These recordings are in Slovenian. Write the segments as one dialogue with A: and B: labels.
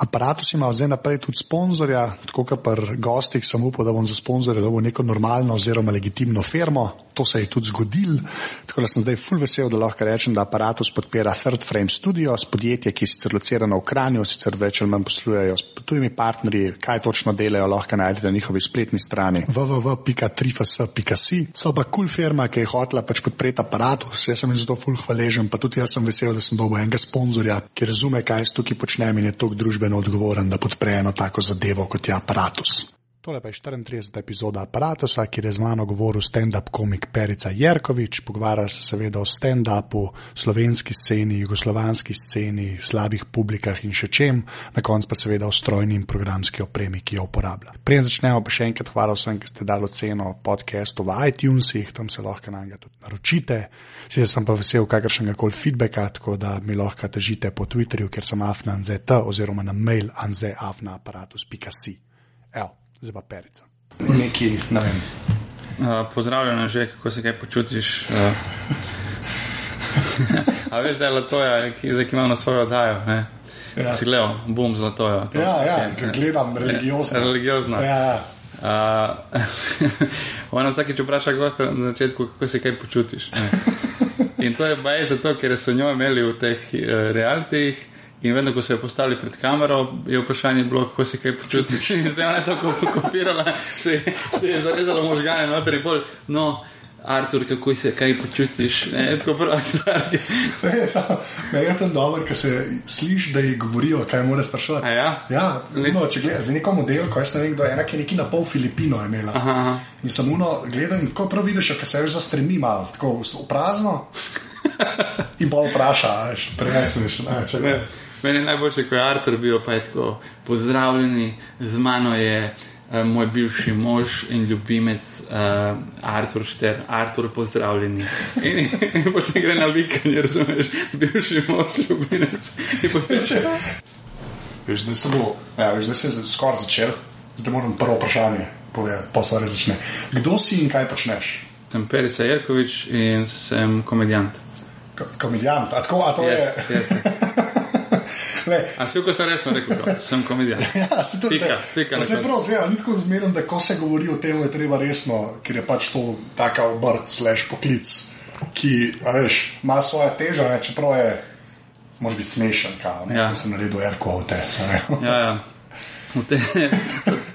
A: Apparatus ima zdaj naprej tudi sponzorja, tako kot pri gostih, sem upal, da bom za sponzorja dobil neko normalno oziroma legitimno firmo. To se je tudi zgodil, tako da sem zdaj full vesel, da lahko rečem, da Apparatus podpira Third Frame Studios, podjetje, ki je sicer locirano v Kranju, sicer več ali manj poslujejo s tujimi partnerji, kaj točno delajo, lahko najdete na njihovi spletni strani www.trifas.si. So pa kul cool firma, ki je hotela pač podpreti Apparatus, jaz sem jim zato full hvaležen, pa tudi jaz sem vesel, da sem dobil enega sponzorja, ki razume, kaj jaz tukaj počnem in je tok družbeno odgovoren, da podpre eno tako zadevo kot je aparatus. Tole pa je 34. epizoda aparatusa, kjer je z mano govoril stand-up komik Perica Jerkovič. Pogovarja se seveda o stand-upu, slovenski sceni, jugoslovanski sceni, slabih publikah in še čem, na koncu pa seveda o strojni in programski opremi, ki jo uporablja. Preden začnemo, pa še enkrat hvala vsem, ki ste dali oceno podcastu v iTunesih, tam se lahko na njega tudi naročite. Sicer sem pa vesel kakršnega koli feedbacka, tako da mi lahko težite po Twitterju, ker sem afnanzet oziroma na mail anzeafnaaparatus.si. Evo zdaj pa perica. Neki, ne vem.
B: Uh, pozdravljen, že kako se kaj počutiš. Uh, a veš, da je Latoja, ki, ki ima na svojo oddajo. Ne? Ja. Si gledal, bom zlatojo.
A: Ja, ja, okay. gledam religiozno.
B: Religiozno.
A: Ja.
B: Uh, ona vsakeč vpraša gosta na začetku, kako se kaj počutiš. Ne? In to je baj zato, ker so njo imeli v teh uh, realitih. In vedno, ko se je postavili pred kamero, je vprašanje bilo, kako se kaj počutiš. In zdaj je tako pokopirala, se, se je zarezala možgane noter in bolj. No, Artur, kako se kaj počutiš? Ne, tako pravi stvar.
A: Ne, je tam dobro, ker se sliši, da ji govorijo, kaj mora sprašovati.
B: Ja?
A: Ja, no, če gledaš za neko model, ko jaz ne vem, kdo je, enak je neki na pol Filipino imela.
B: Aha, aha.
A: In samo uno gledam, ko prav vidiš, ker se več zastremi malo, tako v prazno. In bolj vpraša, veš, preneseš.
B: Meni je najboljše, ko je Artur bil, pa je tako pozdravljeni, z mano je uh, moj bivši mož in ljubimec uh, Artur Šter, Artur, pozdravljeni. In, in, in potem gre na vikend, razumeš, bivši mož, ljubimec.
A: Veš, zdaj, bo, ja, veš, zdaj se je skoraj začel, zdaj moram prvo vprašanje povedati, pa se res začne. Kdo si in kaj počneš?
B: Sem Perica Jerkovič in sem komedijant.
A: Komedijant, a tako, a to
B: Yes,
A: je.
B: yes, A si ko sem resno rekel, to? sem komedijant.
A: Ja, se to
B: Pika, pika
A: Se prav, zdaj, ni tako zmeren, da ko se govori o tem, je treba resno, ker je pač to taka obrt, slash poklic, ki, a veš, ima svoje teže, ne, čeprav je, može biti smešen, kao, ne,
B: Ja.
A: da sem naredil erko v te. a ne.
B: Ja, ja. V te,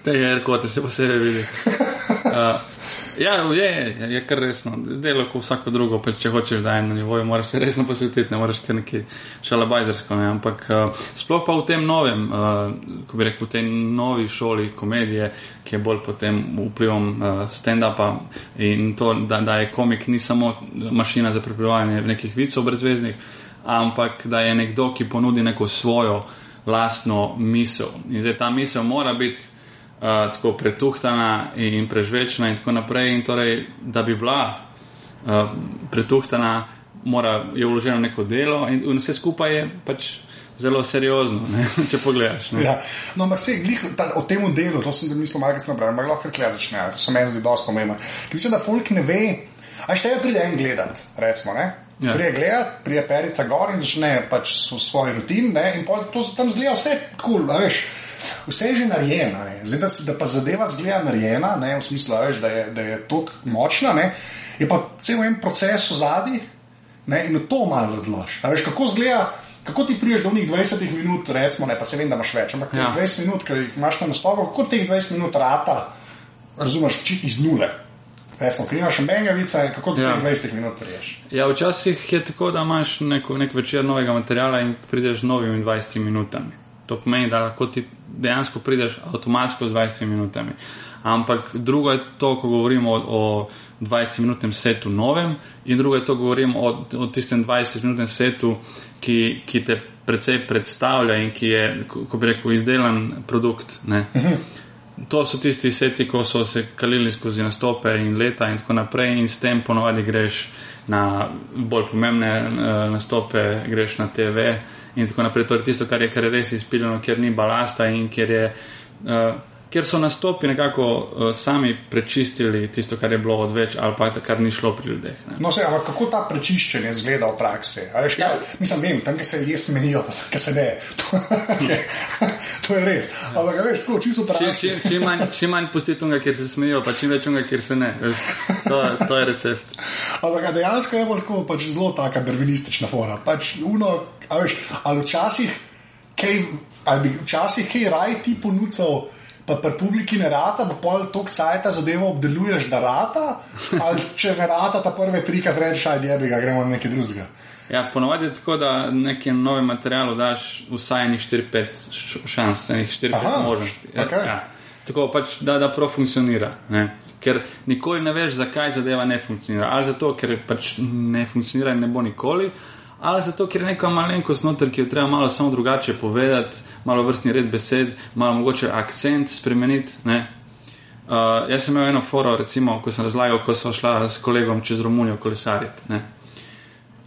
B: te erkote se posebej vidi. Uh, ja, je, je, je kar resno. Delo kot vsako drugo, pa če hočeš, da je na nivoju, moraš se resno posvetiti, ne moreš kar neki šalabajzersko. Ne? Ampak uh, sploh pa v tem novem, uh, ko bi rekel, v tej novi šoli komedije, ki je bolj pod vplivom uh, stand-upa in to, da, da je komik ni samo mašina za pripravljanje nekih vicov brezveznih, ampak da je nekdo, ki ponudi neko svojo lastno misel. In zdaj ta misel mora biti uh, tako pretuhtana in prežvečena, in tako naprej. In torej, da bi bila uh, pretuhtana, mora, je vloženo neko delo, in, in vse skupaj je pač zelo seriozno, ne? če pogledaš. Ne?
A: Ja, no, ampak se glih ta, o tem delu, to sem mislil, malo kasneje ampak lahko kar začne, to se meni zdi dosti pomembno. Ker mislim, da folk ne ve, a šte je pride en gledat, recimo, ne?
B: Ja.
A: Prije gledat, prije perica gor in začne pač svoj rutin, ne? in to tam zgleda vse kul, cool, veš. Vse je že narejeno, zdaj da, da pa zadeva zgleda narejena, ne, v smislu, veš, da je, da je tako močna, ne, je pa cel en proces v zadnji in to malo razložiš. A veš, kako zgleda, kako ti priješ do njih 20 minut, recimo, ne, pa se vem, da imaš več, ampak
B: Ja.
A: ja. 20 minut, ki jih imaš na nastopu, kako teh 20 minut rata, razumeš, iz nule. Recimo, ker imaš bengavica, kako ti
B: Ja.
A: ja. 20 minut priješ.
B: Ja, včasih je tako, da imaš neko, nek večer novega materiala in prideš z novimi 20 minutami. To pomeni, da lahko ti dejansko prideš avtomatsko z 20 minutami. Ampak drugo je to, ko govorimo o, o 20-minutnem setu novem, in drugo je to, ko govorimo o, o tistem 20-minutnem setu, ki, ki te precej predstavlja in ki je, ko ko bi rekel, izdelan produkt. To so tisti seti, ko so se kalili skozi nastope in leta in tako naprej, in s tem ponovadi greš na bolj pomembne uh, nastope, greš na TV in tako naprej. To je tisto, kar je, kar je res izpiljeno, kjer ni balasta in kjer je. Uh, kjer so nastopi nekako uh, sami prečistili tisto, kar je bilo odveč ali pa kar ni šlo pri ljudeh. Ne.
A: No, se, ampak kako ta prečiščenje zgleda v praksi? A Veš, ja. Mislim, vem, tam, kjer se ljudje smenijo, kjer se ne. to je res. Ampak, a veš, tako čisto
B: Čim,
A: praksi.
B: čim, čim manj, čim manj pustiti tega, kjer se smejijo, pa čim več tega, kjer se ne. Veš, To, je- to je recept.
A: Ampak dejansko je tako pač zelo taka darvinistična fora. Pač uno, a veš, ali včasih kaj, ali bi včasih kaj raj ti ponudil. Pa pri publiki ne rata, pa pol tok cajta zadevo obdeluješ, da rata, ali če ne rata, ta prve trikrat rečeš, aj je bi ga, gremo na nekaj drugega.
B: Ja, ponovadi je tako, da neki novi material daš vsaj enih 4-5 š- šans, enih 4-5
A: Aha,
B: možnosti. Ja,
A: okej.
B: ja. Tako pač, da, da prav funkcionira. Ne? Ker nikoli ne veš, zakaj zadeva ne funkcionira. Ali zato, ker pač ne funkcionira in ne bo nikoli, ali zato, ker je neka malenkost noter, ki jo treba malo samo drugače povedati, malo vrstni red besed, malo mogoče akcent spremeniti. ne. Uh, jaz sem imel eno foro, recimo, ko sem razlagal, ko sem šla s kolegom čez Romunijo kolesariti.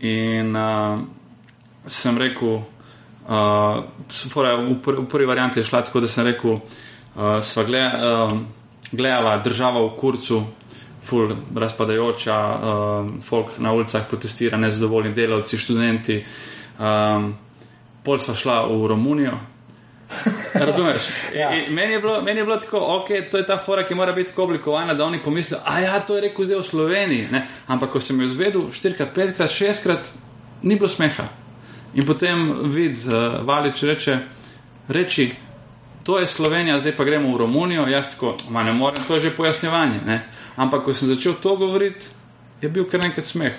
B: In uh, sem rekel, uh, fora, v, pr v prvi varianti je šla tako, da sem rekel, uh, sva gle, uh, gledala država v kurcu, ful razpadajoča, uh, folk na ulicah protestira, nezadovoljni delavci, študenti. Um, pol sva šla v Romunijo. Razumeš?
A: Ja.
B: In Meni, je bilo, meni je bilo tako, ok, to je ta fora, ki mora biti tako oblikovana, da oni pomislijo, a ja, to je rekel zdaj v Sloveniji. Ne? Ampak ko sem jo izvedel štirikrat, petkrat, šestkrat, ni bilo smeha. In potem vid, uh, Valič reče, reči, to je Slovenija, zdaj pa gremo v Romunijo, jaz tako, ma ne morem, to je že pojasnjevanje. Ne? Ampak ko sem začel to govoriti, je bil kar nekaj smeh.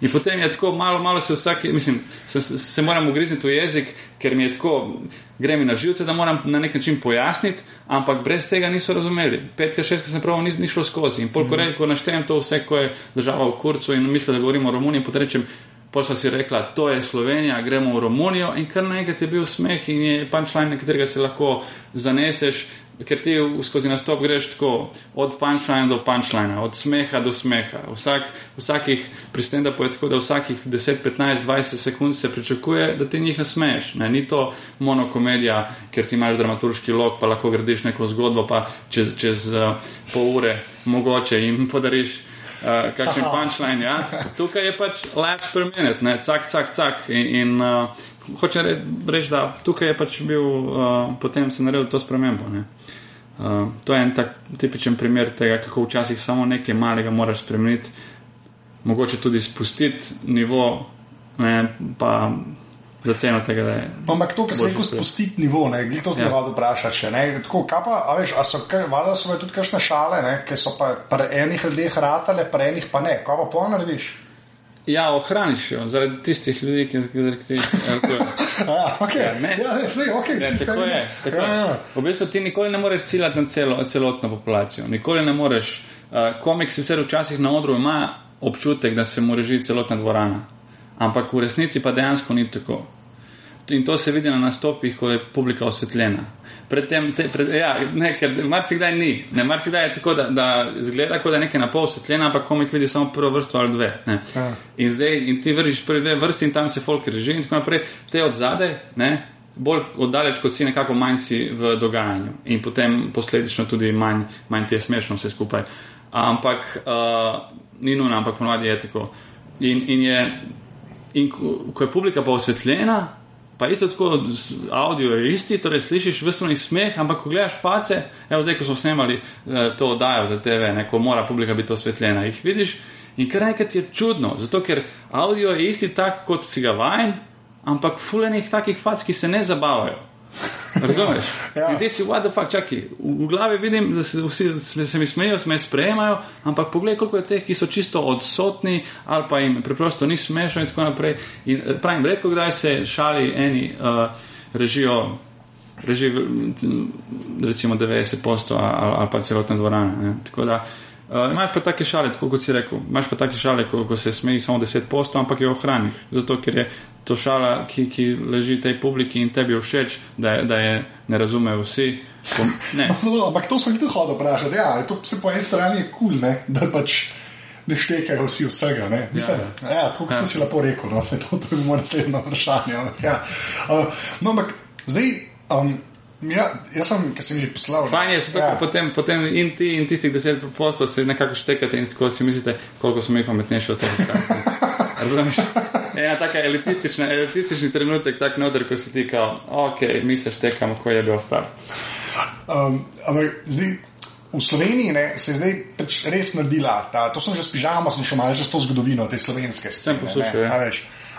B: In potem je tako, malo, malo se vsak, mislim, se, se, se moram ugrizniti v jezik, ker mi je tako, gre mi na živce, da moram na nek način pojasniti, ampak brez tega niso razumeli. Petka, šestka sem prav, ni, ni šlo skozi. In pol, ko, re, ko naštejem to vse, ko je država v kurcu in misli, da govorimo o Romuniji, potem rečem, Pol sva si rekla, to je Slovenija, gremo v Romunijo in kar naenkrat je bil smeh in je punčline, na katerega se lahko zaneseš, ker ti skozi nastop greš tako od punčline do punčline, od smeha do smeha. Vsak, vsakih pristenda pa je tako, da vsakih 10, 15, 20 sekund se pričakuje, da ti njih nasmeješ. Ne? Ni to monokomedija, ker ti imaš dramaturški lok, pa lahko gradiš neko zgodbo, pa čez, čez uh, pol ure mogoče jim podariš. Uh, kakšen punčline, ja. Tukaj je pač laps per minute, ne, cak, cak, cak. In, in uh, hoče re, reči, da tukaj je pač bil, uh, potem se naredil to spremembo. Ne. Uh, to je en tak tipičen primer tega, kako včasih samo nekaj malega moraš spremeniti, mogoče tudi spustiti nivo, ne, pa za ceno tega, da je.
A: Ampak to, kar rekel,
B: sprejeti.
A: spustiti nivo, ne, glih to sem
B: Ja.
A: vprašati še. Ne, tako, kaj pa, a veš, a so, kaj, valjda so tudi kakšne šale, ne, ki so pa pri enih ljudeh ratale, pri enih pa ne. Kaj pa pol narediš?
B: Ja, ohraniš jo zaradi tistih ljudi, ki ki ti. Ja.
A: Ja,
B: ja. V bistvu ti nikoli ne moreš ciljati na celo, celotno populacijo. Nikoli ne moreš. Uh, komik sicer včasih na odru ima občutek, da se mu reži celotna dvorana, ampak v resnici pa dejansko ni tako. In to se vidi na nastopih, ko je publika osvetljena. Predtem, te, pred, ja, ne, ker marsikdaj ni. Ne, marsikdaj je tako, da, da zgleda, kot da je nekaj na pol osvetljeno, ampak komik vidi samo prvo vrsto ali dve. Ne.
A: Ja.
B: In zdaj in ti vržiš prvi dve vrsti in tam se folk reži in tako naprej. Te od zadaj, ne, bolj oddaleč kot si, nekako manj si v dogajanju in potem posledično tudi manj, manj ti je smešno vse skupaj. Ampak uh, ni nujno, ampak ponovadi je tako. In, in, je, in ko, ko je publika pa osvetljena, pa isto tako, audio je isti, torej slišiš vesel smeh, ampak ko gledaš face, evo zdaj, ko smo snemali uh, to oddajo za TV, ne, ko mora publika biti osvetljena, jih vidiš in kar enkrat je čudno, zato ker audio je isti tak, kot si ga vajen, ampak fulenih takih fac, ki se ne zabavajo. Razumeš?
A: Ja.
B: Ti si, what the fuck, čakaj. V, v glavi vidim, da se vsi se, mi smejijo, se me sprejemajo, ampak poglej, koliko je teh, ki so čisto odsotni ali pa jim preprosto ni smešno in tako naprej. In eh, pravim, redko kdaj se šali eni uh, režijo. Reži, recimo 90% ali, ali pa celotna dvorana. Ne? Tako da uh, imaš pa take šale, tako kot si rekel, imaš pa take šale, ko, ko se smeji samo 10%, ampak jo ohraniš. Zato, ker je to šala, ki, ki leži tej publiki in tebi všeč, da, je- da je ne razumejo vsi. Pom, ne,
A: No, ampak to sem tudi hodil vprašati. Ja, to se po eni strani je kul, cool, da pač ne štekajo vsi vsega. Ne? Mislim, ja, ja, tako kot
B: Ja.
A: ja. si lepo rekel, no, se to, to je moje naslednje vprašanje. ampak Ja. Uh, no, ampak zdaj. Um, Ja, jaz sem, ki sem jih poslal.
B: Fajn je, zato,
A: ja.
B: ja. potem, potem in ti in tistih 10 postov se nekako štekate in tako si mislite, koliko smo mi pametnejši od tega. Razumeš? Ena taka elitistična, elitistični trenutek, tak noter, ko si ti kao, ok, mi se štekamo, ko je bil star.
A: Um, ampak zdaj. V Sloveniji ne, se je zdaj pač res naredila, ta, to sem že s pižamo, sem še malo čez to zgodovino, te slovenske scene.
B: poslušal, ja.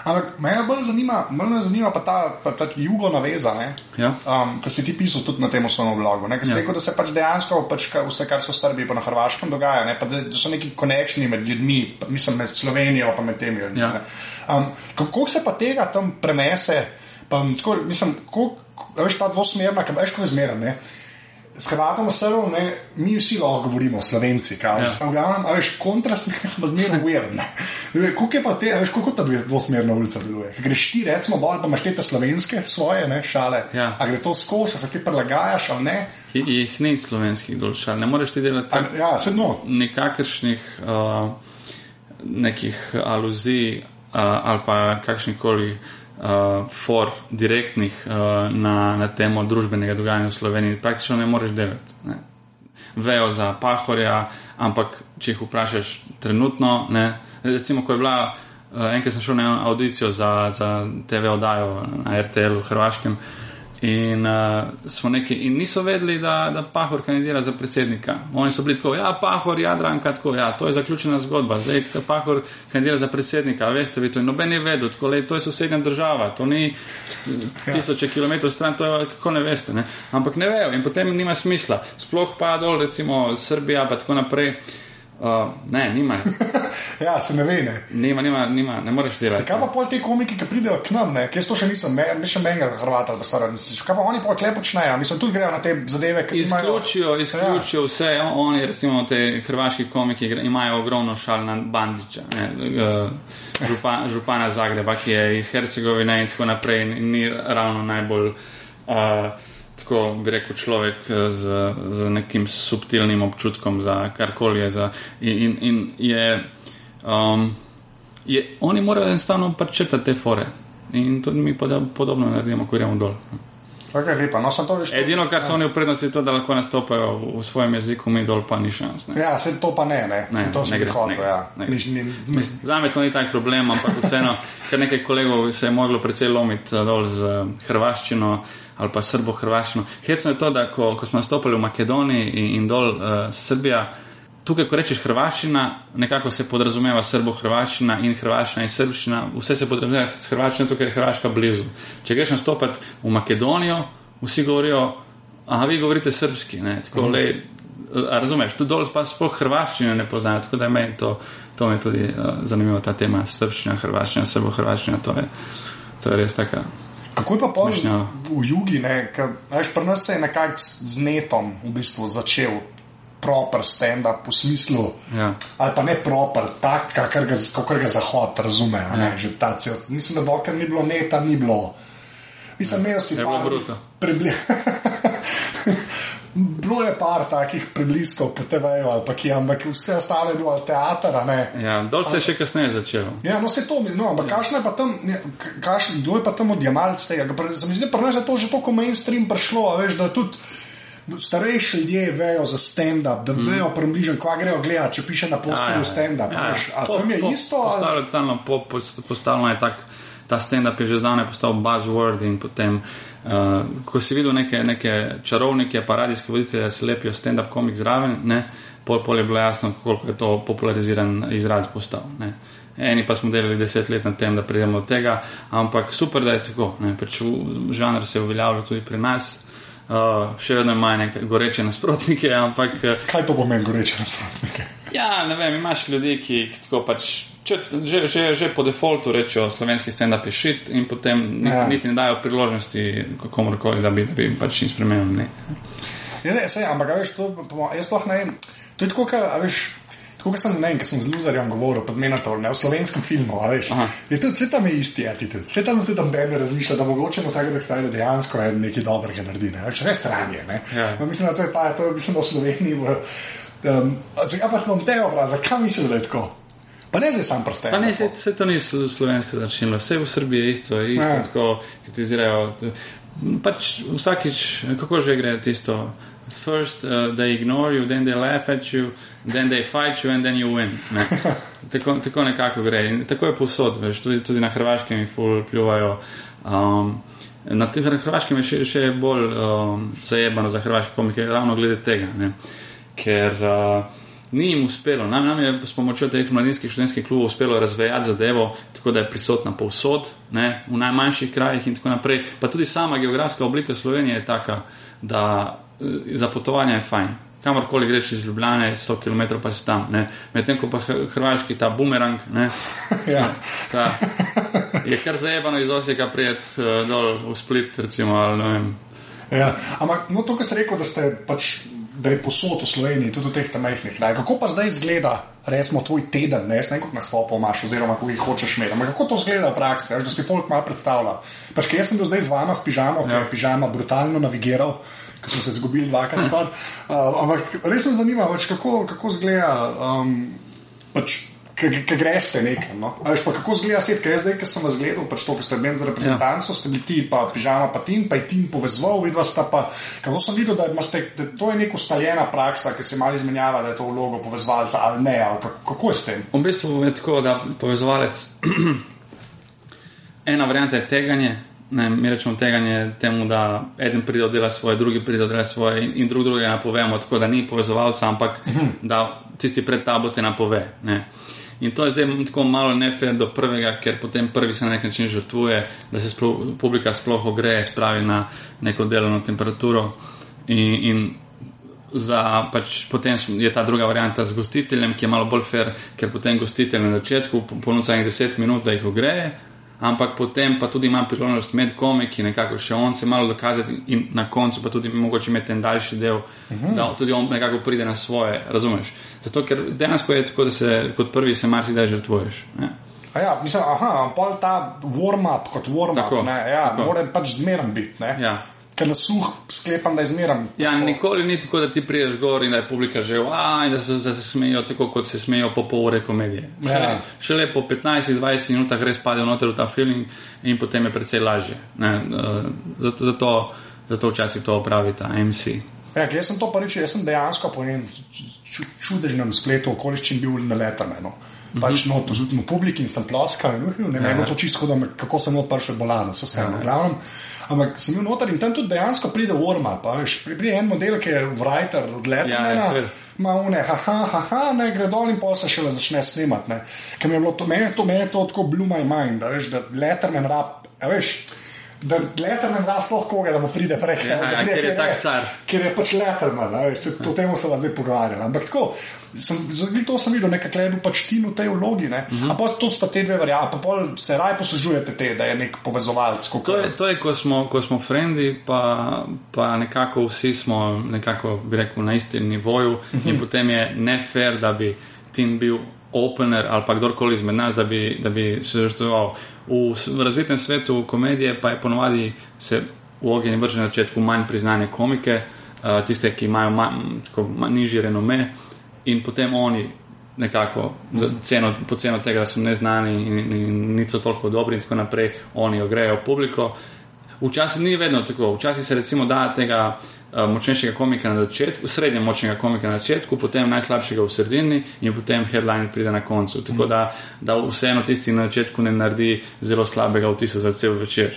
A: Ampak me bolj zanima, bolj zanima pa ta, pa ta jugo naveza,
B: Ja.
A: um, ki si ti pisal tudi na tem svojem blogu. Ker si
B: Ja.
A: rekel, da se pač dejansko pač, vse, kar se v Srbiji in na Hrvaškem dogaja, ne, pa da, da so neki konekšni med ljudmi, pa, mislim med Slovenijo in med temi ljudmi.
B: Ja.
A: ne. Um, kako se pa tega tam prenese? Pa, tako, mislim, koliko, veš, ta dvosmerna, ki veš, kako je zmeraj. Ne. S Hrvatom srvom, ne, mi vsi lahko govorimo, slovenci, kaj
B: Ja.
A: ja. glavnem, a veš, kontrasmer, pa zmerno uvirne. Kako je pa te, veš, kako ta dvosmerna ulica deluje? Ko Greš ti, recimo, bolj pa imaš te slovenske svoje, ne, šale.
B: Ja.
A: A gre to skozi, se ti prilagajaš ali ne?
B: Ki jih ni slovenskih dolžal, ne moreš ti delati
A: A, ja, sedno.
B: nikakršnih uh, nekih aluzij uh, ali pa kakšnih koli uh, for direktnih uh, na, na temo družbenega dogajanja v Sloveniji. Praktično ne moreš delati. Ne. Vejo za pahorja, ampak če jih vprašaš trenutno, ne. recimo, ko je bila. Uh, enkrat sem šel na audicijo za, za TV oddajo na RTL v Hrvaškem in, uh, smo neki, in niso vedeli, da, da Pahor kandidira za predsednika. Oni so bili tako, ja, Pahor, Jadranka, tako, ja, to je zaključena zgodba. Zdaj, ko Pahor kandidira za predsednika, veste, vi to noben je vedel, tako, lej, to je sosednja država, to ni st- tisoče kilometrov stran, to je kako ne veste. Ne? Ampak ne vejo in potem nima smisla. Sploh pa dol, recimo Srbija, pa tako naprej. Uh, ne, nima,
A: Ja, se ne ve, ne.
B: nima, nima, nima, ne moreš delati.
A: Kaj pa pol te komiki, ki pridejo k nam, ne? Jaz to še nisem, me, me še menjal Hrvata ali pa stara. Kaj pa oni pa kle počnejo? Mislim, tudi grejo na te zadeve, ki imajo.
B: Izključijo, izključijo ja. vse. Oni, recimo, te hrvaški komiki imajo ogromno šal na Bandiča, ne, eh, župa, župana Zagreba, ki je iz Hercegovine in tako naprej. In ni ravno najbolj, uh, tako bi rekel, človek eh, z, z nekim subtilnim občutkom za karkoli je. Za, in, in, in je, um, je, oni morajo enostavno pač črtati te fore. In tudi mi poda- podobno naredimo, ko gremo dol.
A: Okay, lepa, no, veš.
B: Edino, kar so oni v prednosti, je to, da lahko nastopajo v, svojem jeziku, mi dol pa ni šans. Ne.
A: Ja, se to pa ne, ne.
B: Ne,
A: se to hotel,
B: ne gre,
A: ja.
B: Za me to ni tak problem, ampak vseeno, ker nekaj kolegov se je moglo precej lomiti eh, dol z eh, hrvaščino ali pa srbo-hrvaščino. Hecno je to, da ko, ko smo nastopili v Makedoniji in, in dol uh, Srbija, tukaj, ko rečeš hrvaščina, nekako se podrazumeva srbo-hrvaščina in hrvaščina in srbščina, vse se podrazumeva s hrvaščino, tukaj je Hrvaška blizu. Če greš nastopati v Makedonijo, vsi govorijo, a vi govorite srbski, ne, tako mm. lej. Razumeš, tu dol pa sploh hrvaščine ne poznajo, tako da meni to, to me tudi uh, zanimivo, ta tema srpščina, hrvaščina, srbo-hrvaščina, to je, to je res taka.
A: Kako je pa pol
B: Smešnjava.
A: v jugi, ne? Ker, veš, pri nas se je nekako z netom v bistvu začel proper stand-up v smislu,
B: Ja.
A: ali pa ne proper, tak, kakor ga, kakor ga Zahod razume. a Ne, že ta cel, mislim, da dokler ni bilo neta, ni bilo. Mislim, imel si
B: bilo bruto.
A: Prebli... Bilo je par takih približkov po TV-ju ali pa ki, ampak vse ostalo je bilo ali teater.
B: Ja, dol se je še kasneje začelo.
A: Ja, no se to mi, no, ampak kakšno je pa tam, ne, k- kakšen, kdo je pa tam odjemalc tega? Se mi zdi, nas je to že tako mainstream prišlo, a veš, da tudi starejši ljudje vejo za stand-up, da vejo približno, kva grejo gledati, če piše na posterju stand-up.
B: Ja, ja.
A: veš. A
B: Po-
A: tam je
B: po-
A: isto? ali-
B: Postalo je totalno, po, po, postavljeno je tako. Ta stand-up je že zdavnaj postal buzzword in potem, uh, ko si videl neke, neke čarovnike, pa radijske voditelje, se lepijo stand-up komik zraven, ne, pol, pol je bilo jasno, koliko je to populariziran izraz postal. Ne. Eni pa smo delali deset let na tem, da pridemo do tega, ampak super, da je tako. Ne. Pač žanr se je uveljavljal tudi pri nas. Uh, še vedno ima neke goreče nasprotnike, ampak uh,
A: Kaj to pomeni, goreče nasprotnike?
B: Ja, ne vem, imaš ljudi, ki, ki tako pač. Če, že, že, že po defaultu rečejo, slovenski stand-up je šit, in potem
A: Ja.
B: niti ne dajo priložnosti komorkoli, da bi, da bi pač jim spremenili. Ne.
A: Ja, ne, sej, ampak veš, to, jaz sploh ne vem. To je tako, kot veš. Tako kot sem, ne vem, ker sem z Luzarjem govoril, pa zmenator, ne v slovenskem filmu, a veš.
B: Aha.
A: Je tudi, vse tam je isti attitude, vse tam tudi Ben razmišlja, da mogoče na vsakega stajne dejansko je nekaj dobrega naredi, ne, veš, res sranje, ne.
B: Ja.
A: No, mislim, da to je pa, to je, mislim, da v Sloveniji, v, um, zakaj pa imam te obraze, zakaj mislim, da je tako? Pa ne zdaj sam prste.
B: Pa ne, se, se to ni slo- slovensko začelo, vse v Srbiji je isto, isto
A: ja.
B: tako kritizirajo. pač vsakič, kako že gre tisto. First uh, they ignore you, then they laugh at you, then they fight you, and then you win. Ne? Tako, tako nekako gre. In tako je posod, veš, tudi, tudi na Hrvaškem jih ful pljuvajo. Um, na Hrvaškem je še, še bolj um, zajebano za hrvaške komike, ravno glede tega. Ne? Ker uh, ni jim uspelo, nam, nam je s pomočjo teh mladinskih študentskih klubov uspelo razvejati zadevo, tako da je prisotna povsod, ne? v najmanjših krajih in tako naprej. Pa tudi sama geografska oblika Slovenije je taka, da za potovanje je fajn kamorkoli greš iz Ljubljana, 100 km pa si tam. Medtem ko pa hrvaški ta bumerang, ne, ja. ta, je kar zajebano iz Osijeka prijet uh, dol v Split, recimo. Ali,
A: ja. Ampak no, to, kar si rekel, da ste pač. Da je posod v Sloveniji, tudi v teh majhnih. Kako pa zdaj izgleda, recimo, tvoj teden, ne vem, kako nastopil imaš, oziroma kako jih hočeš imeti. Ampak kako to izgleda v praksi, da si folk malo predstavlja? Pač, jaz sem bil zdaj z vama s pižamo, ja. ki je pižama brutalno navigiral ki smo se izgubili dvakrat spad. Uh, ampak res me zanima, pač, kako, kako zgleda. Um, pač, Ki greste nekam. No? Veš, kako zgleda svet, kaj je zdaj, ki sem vas gledal, pač to, ki ste bili za reprezentanco, ja. ste bili ti, pa pižama, pa tim, pa je tim povezval, vidva sta pa. Kako sem videl, da, ste, da to je neka ustaljena praksa, ki se malo izmenjava, da je to vlogo povezovalca ali ne, ali kako, kako je s tem?
B: V bistvu je tako, da povezovalec, ena varianta je teganje, ne, mi rečemo teganje temu, da eden pride od dela svoje, drugi pride od dela svoje in, in drug drugega napovemo, tako da ni povezovalca, ampak da tisti pred tabo te napove. Ne. In to je zdaj tako malo nefer do prvega, ker potem prvi se na nek način žrtvuje, da se sploh, publika sploh ogreje, spravi na neko delovno temperaturo. In, in za, pač, potem je ta druga varianta z gostiteljem, ki je malo bolj fer, ker potem gostitelj na začetku ponuja 10 minut, da jih ogreje ampak potem pa tudi imam priložnost med komiki, nekako še on se malo dokazati in na koncu pa tudi mogoče imeti en daljši del, uh mhm. -huh. da tudi on nekako pride na svoje, razumeš? Zato, ker dejansko je tako, da se kot prvi se marsikdaj žrtvuješ. Ne?
A: Ja, mislim, aha, pa ta warm-up kot warm-up, ja, mora pač zmeren biti. Ja ker na suh sklepam, da je zmeren.
B: Ja, nikoli ni tako, da ti priješ gor in da je publika že v A in da se, da se smejijo tako, kot se smejijo po pol ure komedije. Ja. Šele po 15-20 minutah res padejo noter v ta film in potem je precej lažje. Uh, zato, zato, zato včasih to opravi ta MC.
A: Ja, jaz sem to prvič, jaz sem dejansko po enem čudežnem spletu okoliščin bil na letamenu. Pač no, to zjutraj publiki in sem ploskal, ne vem, ja. to čisto, kako sem odprl bolano, so se eno, glavno. Ampak sem bil noter in tam tudi dejansko pride warm-up, veš, pride en model, ki je writer od letamena. Ja, Ma une, haha, haha, ne gre dol in pa se šele začne snimati. Ker mi je bilo to, meni je to, meni je to tako blue my mind, da veš, da letterman rap, veš da Letterman da sploh koga, da mu pride prek.
B: Ja, ja, ker je tak car.
A: Ker je pač Letterman, se, o tem se zdaj pogovarjam. Ampak tako, sem, to sem videl, nekaj je bil pač ti v tej vlogi. Uh -huh. Ampak to sta te dve variante, pa se raj poslužujete te, da je nek povezovalec.
B: To je, to je, ko smo, ko smo frendi, pa, pa nekako vsi smo nekako, bi rekel, na istem nivoju uh -huh. in potem je ne fair, da bi tim bil opener ali pa kdorkoli izmed nas, da bi, da bi se žrtvoval. V, v razvitem svetu komedije pa je ponovadi se v ogenj vrže na začetku manj priznane komike, uh, tiste, ki imajo manj, tako, manj nižji renome in potem oni nekako ceno, po ceno tega, da so neznani in, in, in niso toliko dobri in tako naprej, oni ogrejo publiko. Včasih ni vedno tako, včasih se recimo da tega močnejšega komika na začetku, srednje močnega komika na začetku, potem najslabšega v sredini in potem headline pride na koncu. Tako mm. da, da vseeno tisti na začetku ne naredi zelo slabega vtisa za cel večer.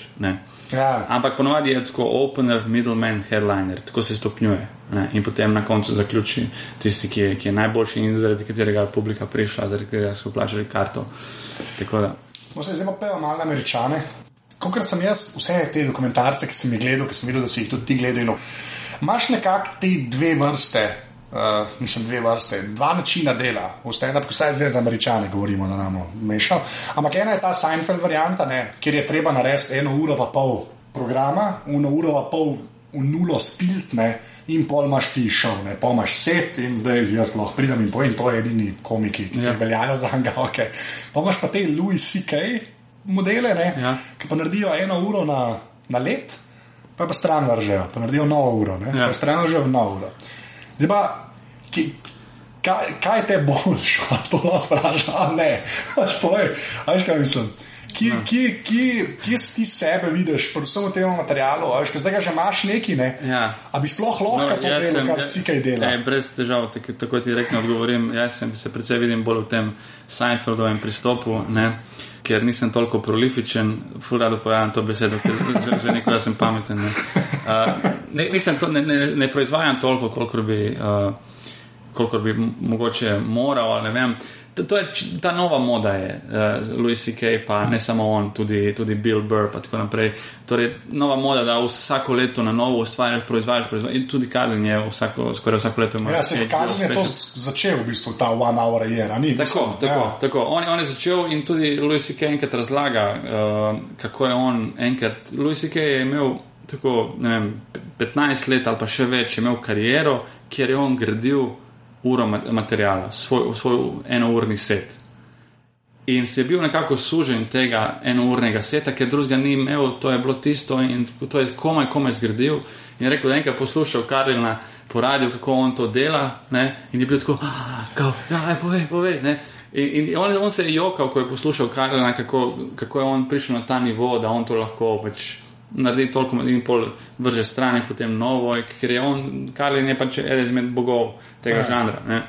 B: Ja. Ampak ponovadi je tako opener, middleman, headliner, tako se stopnjuje. Ne? In potem na koncu zaključi tisti, ki je, ki je najboljši in zaradi katerega je publika prišla, zaradi katerega so plačali karto.
A: No, zdaj pa pojmo malo američane. Kot sem jaz, vse te dokumentarce, ki sem jih gledal, ki sem videl, da si jih tudi ti gledal, imaš nekako te dve vrste, uh, mislim, dve vrste, dva načina dela, vse eno, vsaj zdaj za američane govorimo, da nam mešamo. Ampak ena je ta Seinfeld varianta, ne, kjer je treba narediti eno uro pa pol programa, eno uro pa pol v nulo spiltne. In pol imaš ti šov, ne pa imaš set, in zdaj jaz lahko pridem in povem, to je edini komiki, ki ja. veljajo za angavke. Pa imaš pa te Louis C.K. modele, ja. ki pa naredijo eno uro na, na let, pa pa stran vržejo, pa naredijo novo uro, ja. pa stran vržejo novo uro. Zdaj pa, ki, kaj, kaj te boljš, to lahko vprašaš, a ne, pač povej, ajš kaj mislim. kje, kje, kje, kje ti sebe vidiš, predvsem v tem materialu, veš, zdaj ga že imaš neki, ne?
B: Ja.
A: A bi sploh lahko no, to delal, kar si kaj dela?
B: Ne, brez težav, tako, tako ti rekno odgovorim. Jaz sem se predvsej vidim bolj v tem Seinfeldovem pristopu. Ne? Ker nisem toliko prolifičen, fulano pojavljam to besedo, ker že, že nekaj sem pameten. Ne, uh, ne, to, ne, ne, ne proizvajam toliko, koliko bi, uh, koliko bi mogoče moral. Ne vem, uh, to, je ta nova moda, je uh, Louis C.K., pa ne samo on, tudi, tudi Bill Burr in tako naprej. Torej, nova moda, da vsako leto na novo ustvarjaš, proizvajaš, proizvajaš. In tudi Karlin je vsako, skoraj vsako leto
A: imel. Ja, se je Karlin je to začel, v bistvu ta one hour je, ni
B: tako. Mislim, tako, ja. tako. On, on je začel in tudi Louis C.K. enkrat razlaga, uh, kako je on enkrat. Louis C.K. je imel. Tako, vem, 15 let ali pa še več je imel kariero, kjer je on gradil uro materijala, svoj, svoj enourni set. In se je bil nekako sužen tega enournega seta, ker drugega ni imel, to je bilo tisto in to je komaj, komaj zgradil. In rekel, da je enkrat poslušal Karlina po radiju, kako on to dela, ne? in je bil tako, da ja, je povej, povej. Ne? In, in on, on se je jokal, ko je poslušal Karlina, kako, kako je on prišel na ta nivo, da on to lahko pač naredi toliko in pol vrže stran, potem novo, ker je on, Karlin je pač eden izmed bogov tega ja. žanra. Ne.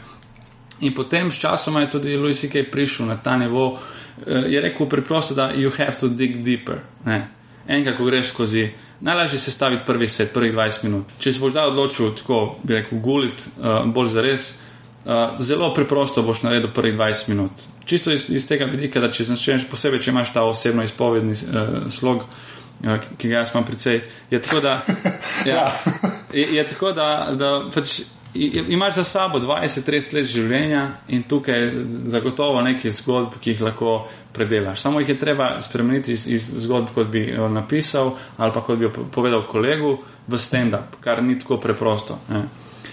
B: In potem s časom je tudi Louis C.K. prišel na ta nivo, eh, je rekel preprosto, da you have to dig deeper. Ne. Enkrat, ko greš skozi, najlažje se staviti prvi set, prvih 20 minut. Če se boš zdaj odločil, tako bi rekel, gulit, uh, bolj za res, uh, eh, zelo preprosto boš naredil prvih 20 minut. Čisto iz, iz tega vidika, da če začneš posebej, če imaš ta osebno izpovedni uh, slog, uh, Ja, ki ga jaz imam precej. Je tako, da, ja, ja. je, je tako, da, da pač imaš za sabo 20-30 let življenja in tukaj je zagotovo nekaj zgodb, ki jih lahko predelaš. Samo jih je treba spremeniti iz, iz zgodb, kot bi jo napisal ali pa kot bi jo povedal kolegu v stand-up, kar ni tako preprosto. Ne.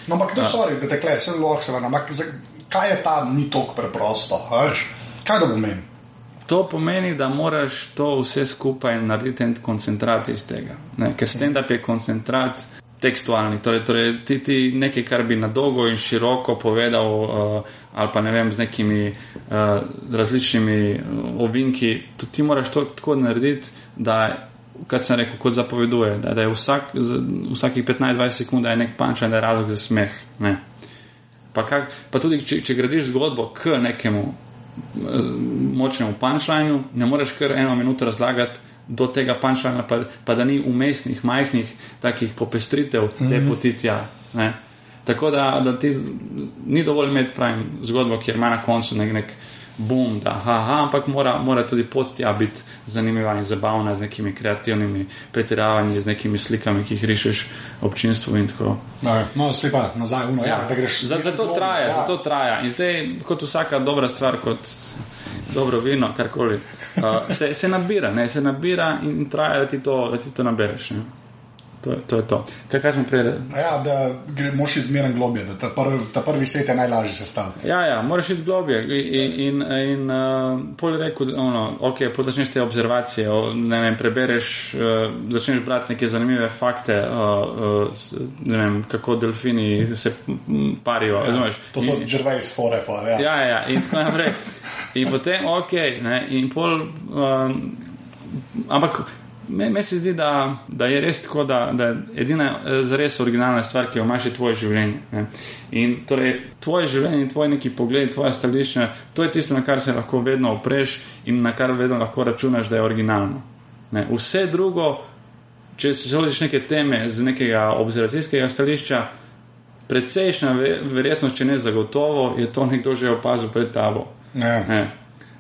A: No, ampak kdo so rekli, da te kleje, sem lahko se vrnem. Kaj je ta ni tako preprosto? Kaj da bo meni?
B: To pomeni, da moraš to vse skupaj narediti en koncentrat iz tega. Ne? Ker stand-up je koncentrat tekstualni, torej, torej ti, ti nekaj, kar bi na dolgo in široko povedal, uh, ali pa ne vem, z nekimi uh, različnimi uh, ovinki, tudi ti moraš to tako narediti, da, kot sem rekel, kot zapoveduje, da, da je vsak, z, vsakih 15-20 sekund je nek panč, da je razlog za smeh. Pa, kak, pa tudi, če, če gradiš zgodbo k nekemu močnemu punčlinu, ne moreš kar eno minuto razlagati do tega punčlina, pa, pa da ni umestnih, majhnih takih popestritev mm -hmm. te potitja. Ne? Tako da, da ti ni dovolj imeti pravim zgodbo, kjer ima na koncu nek, nek boom, da ha, ha, ampak mora, mora tudi pot tja biti zanimiva in zabavna z nekimi kreativnimi pretiravanji, z nekimi slikami, ki jih rišeš občinstvu in tako.
A: No, no slepa nazaj, uno, ja, da greš.
B: Zato to traja, ja. zato traja. In zdaj, kot vsaka dobra stvar, kot dobro vino, karkoli, uh, se, se nabira, ne, se nabira in traja, da ti to, da ti to nabereš. Ne. To, to je to. Kaj, kaj smo prej rekli?
A: Ja, da moraš izmeriti globje, da ta prvi, ta prvi svet je najlažje sestaviti.
B: Ja, ja, moraš iti globje. In, in, in uh, pol rekel, ono, ok, pol začneš te observacije, o, ne vem, prebereš, uh, začneš brati neke zanimive fakte, uh, uh, ne vem, kako delfini se parijo. Ja,
A: to so žrve iz fore, pa
B: ja. Ja, ja, in tako naprej. In potem, ok, ne, in pol. Uh, ampak Meni se zdi, da, da je res tako, da, da je edina eh, res originalna stvar, ki jo imaš, je tvoje življenje. Ne? In torej, tvoje življenje tvoj neki pogled, tvoje stališče, to je tisto, na kar se lahko vedno opreš in na kar vedno lahko računaš, da je originalno. Ne? Vse drugo, če se želiš neke teme z nekega observacijskega stališča, precejšnja verjetnost, če ne zagotovo, je to nekdo že opazil pred tabo. Ja. Ne?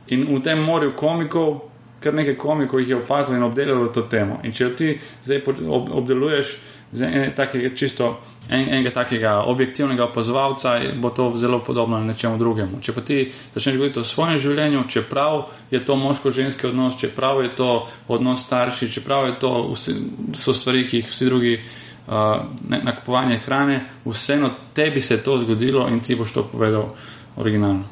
B: In v tem morju komikov kar nekaj komikov jih je opazilo in obdelalo to temo. In če ti zdaj ob, obdeluješ enega takega čisto. En, enega takega objektivnega opazovalca bo to zelo podobno nečemu drugemu. Če pa ti začneš govoriti o svojem življenju, čeprav je to moško-ženski odnos, čeprav je to odnos starši, čeprav je to vsi, so stvari, ki jih vsi drugi uh, nakupovanje hrane, vseeno tebi se je to zgodilo in ti boš to povedal originalno.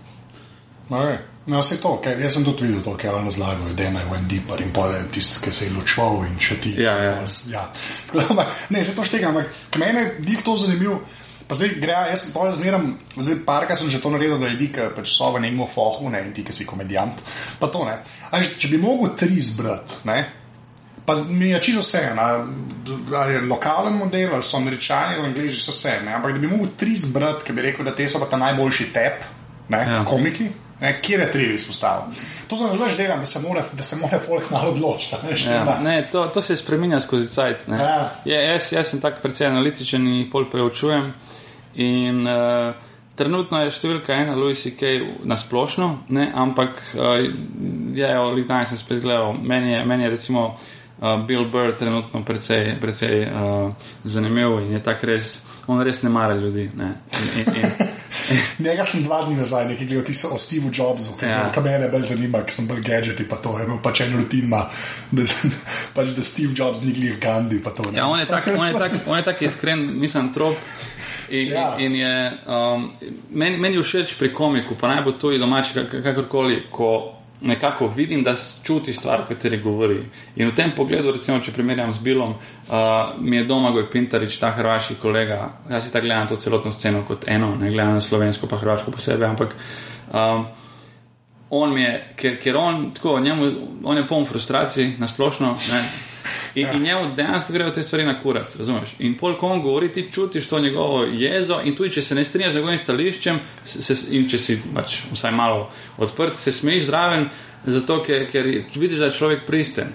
A: Okay. No, vse to, kaj, jaz sem tudi videl, kaj je on razlagal, da je en deeper in pole tisti, ki se je ločval in še ti.
B: Ja, ja.
A: ja. Ne, se to štega, ampak meni je to zanimivo. Pa zdaj gre, jaz sem to zmeram, zdaj parka sem že to naredil, da ljudi, ki pač so v nekem fohu, ne, in ti, ki si komedijant. Pa to ne. A, če bi mogel tri zbrati, ne. Pa mi je čisto vse, ali je lokalen model, ali so američani, ali angliži, so vse. Ne? Ampak da bi mogel tri zbrati, ki bi rekel, da te so pa ta najboljši tep, ne, ja. komiki. Ne, kje je treba izpostaviti? To sem že delal, da se mora, da se mora folk malo odločiti.
B: Ja, ne, to, to se spremenja skozi cajt. Ja. Ja, jaz, jaz sem tako precej analitičen in jih pol preučujem. In, uh, trenutno je številka ena, Louis C.K. na splošno, ne, ampak uh, ja, danes sem spet gledal, meni je, meni je recimo uh, Bill Burr trenutno precej, precej uh, zanimiv in je tako res, on res ne mara ljudi. Ne, in, in, in,
A: Njega sem dva dni nazaj nekaj gledal o Steveu Jobsu, ki ja. me je bolj zanimal, ker sem bolj gadgeti, pa to je imel pač en rutin, da, pač, da Steve Jobs ni glih Gandhi.
B: Ja, on je tak, tak, tak iskren, mislim, trop. In, ja. in je, um, meni, meni všeč pri komiku, pa naj bo to i domači, kakorkoli, ko nekako vidim, da čuti stvar, o kateri govori. In v tem pogledu, recimo, če primerjam z Bilom, uh, mi je doma Goj Pintarič, ta hrvaški kolega. Jaz si tako gledam to celotno sceno kot eno, ne gledam na slovensko, pa hrvaško posebej. Ampak um, on je, ker, ker on, tako, njemu, on je poln frustracij na splošno. Ne, In, in njemu dejansko grejo te stvari na kurac, razumeš? In pol, ko on govori, ti čutiš to njegovo jezo, in tudi če se ne strinjaš z njegovim stališčem, se, in če si pač vsaj malo odprt, se smeješ zraven, zato ker, ker vidiš, da je človek pristen.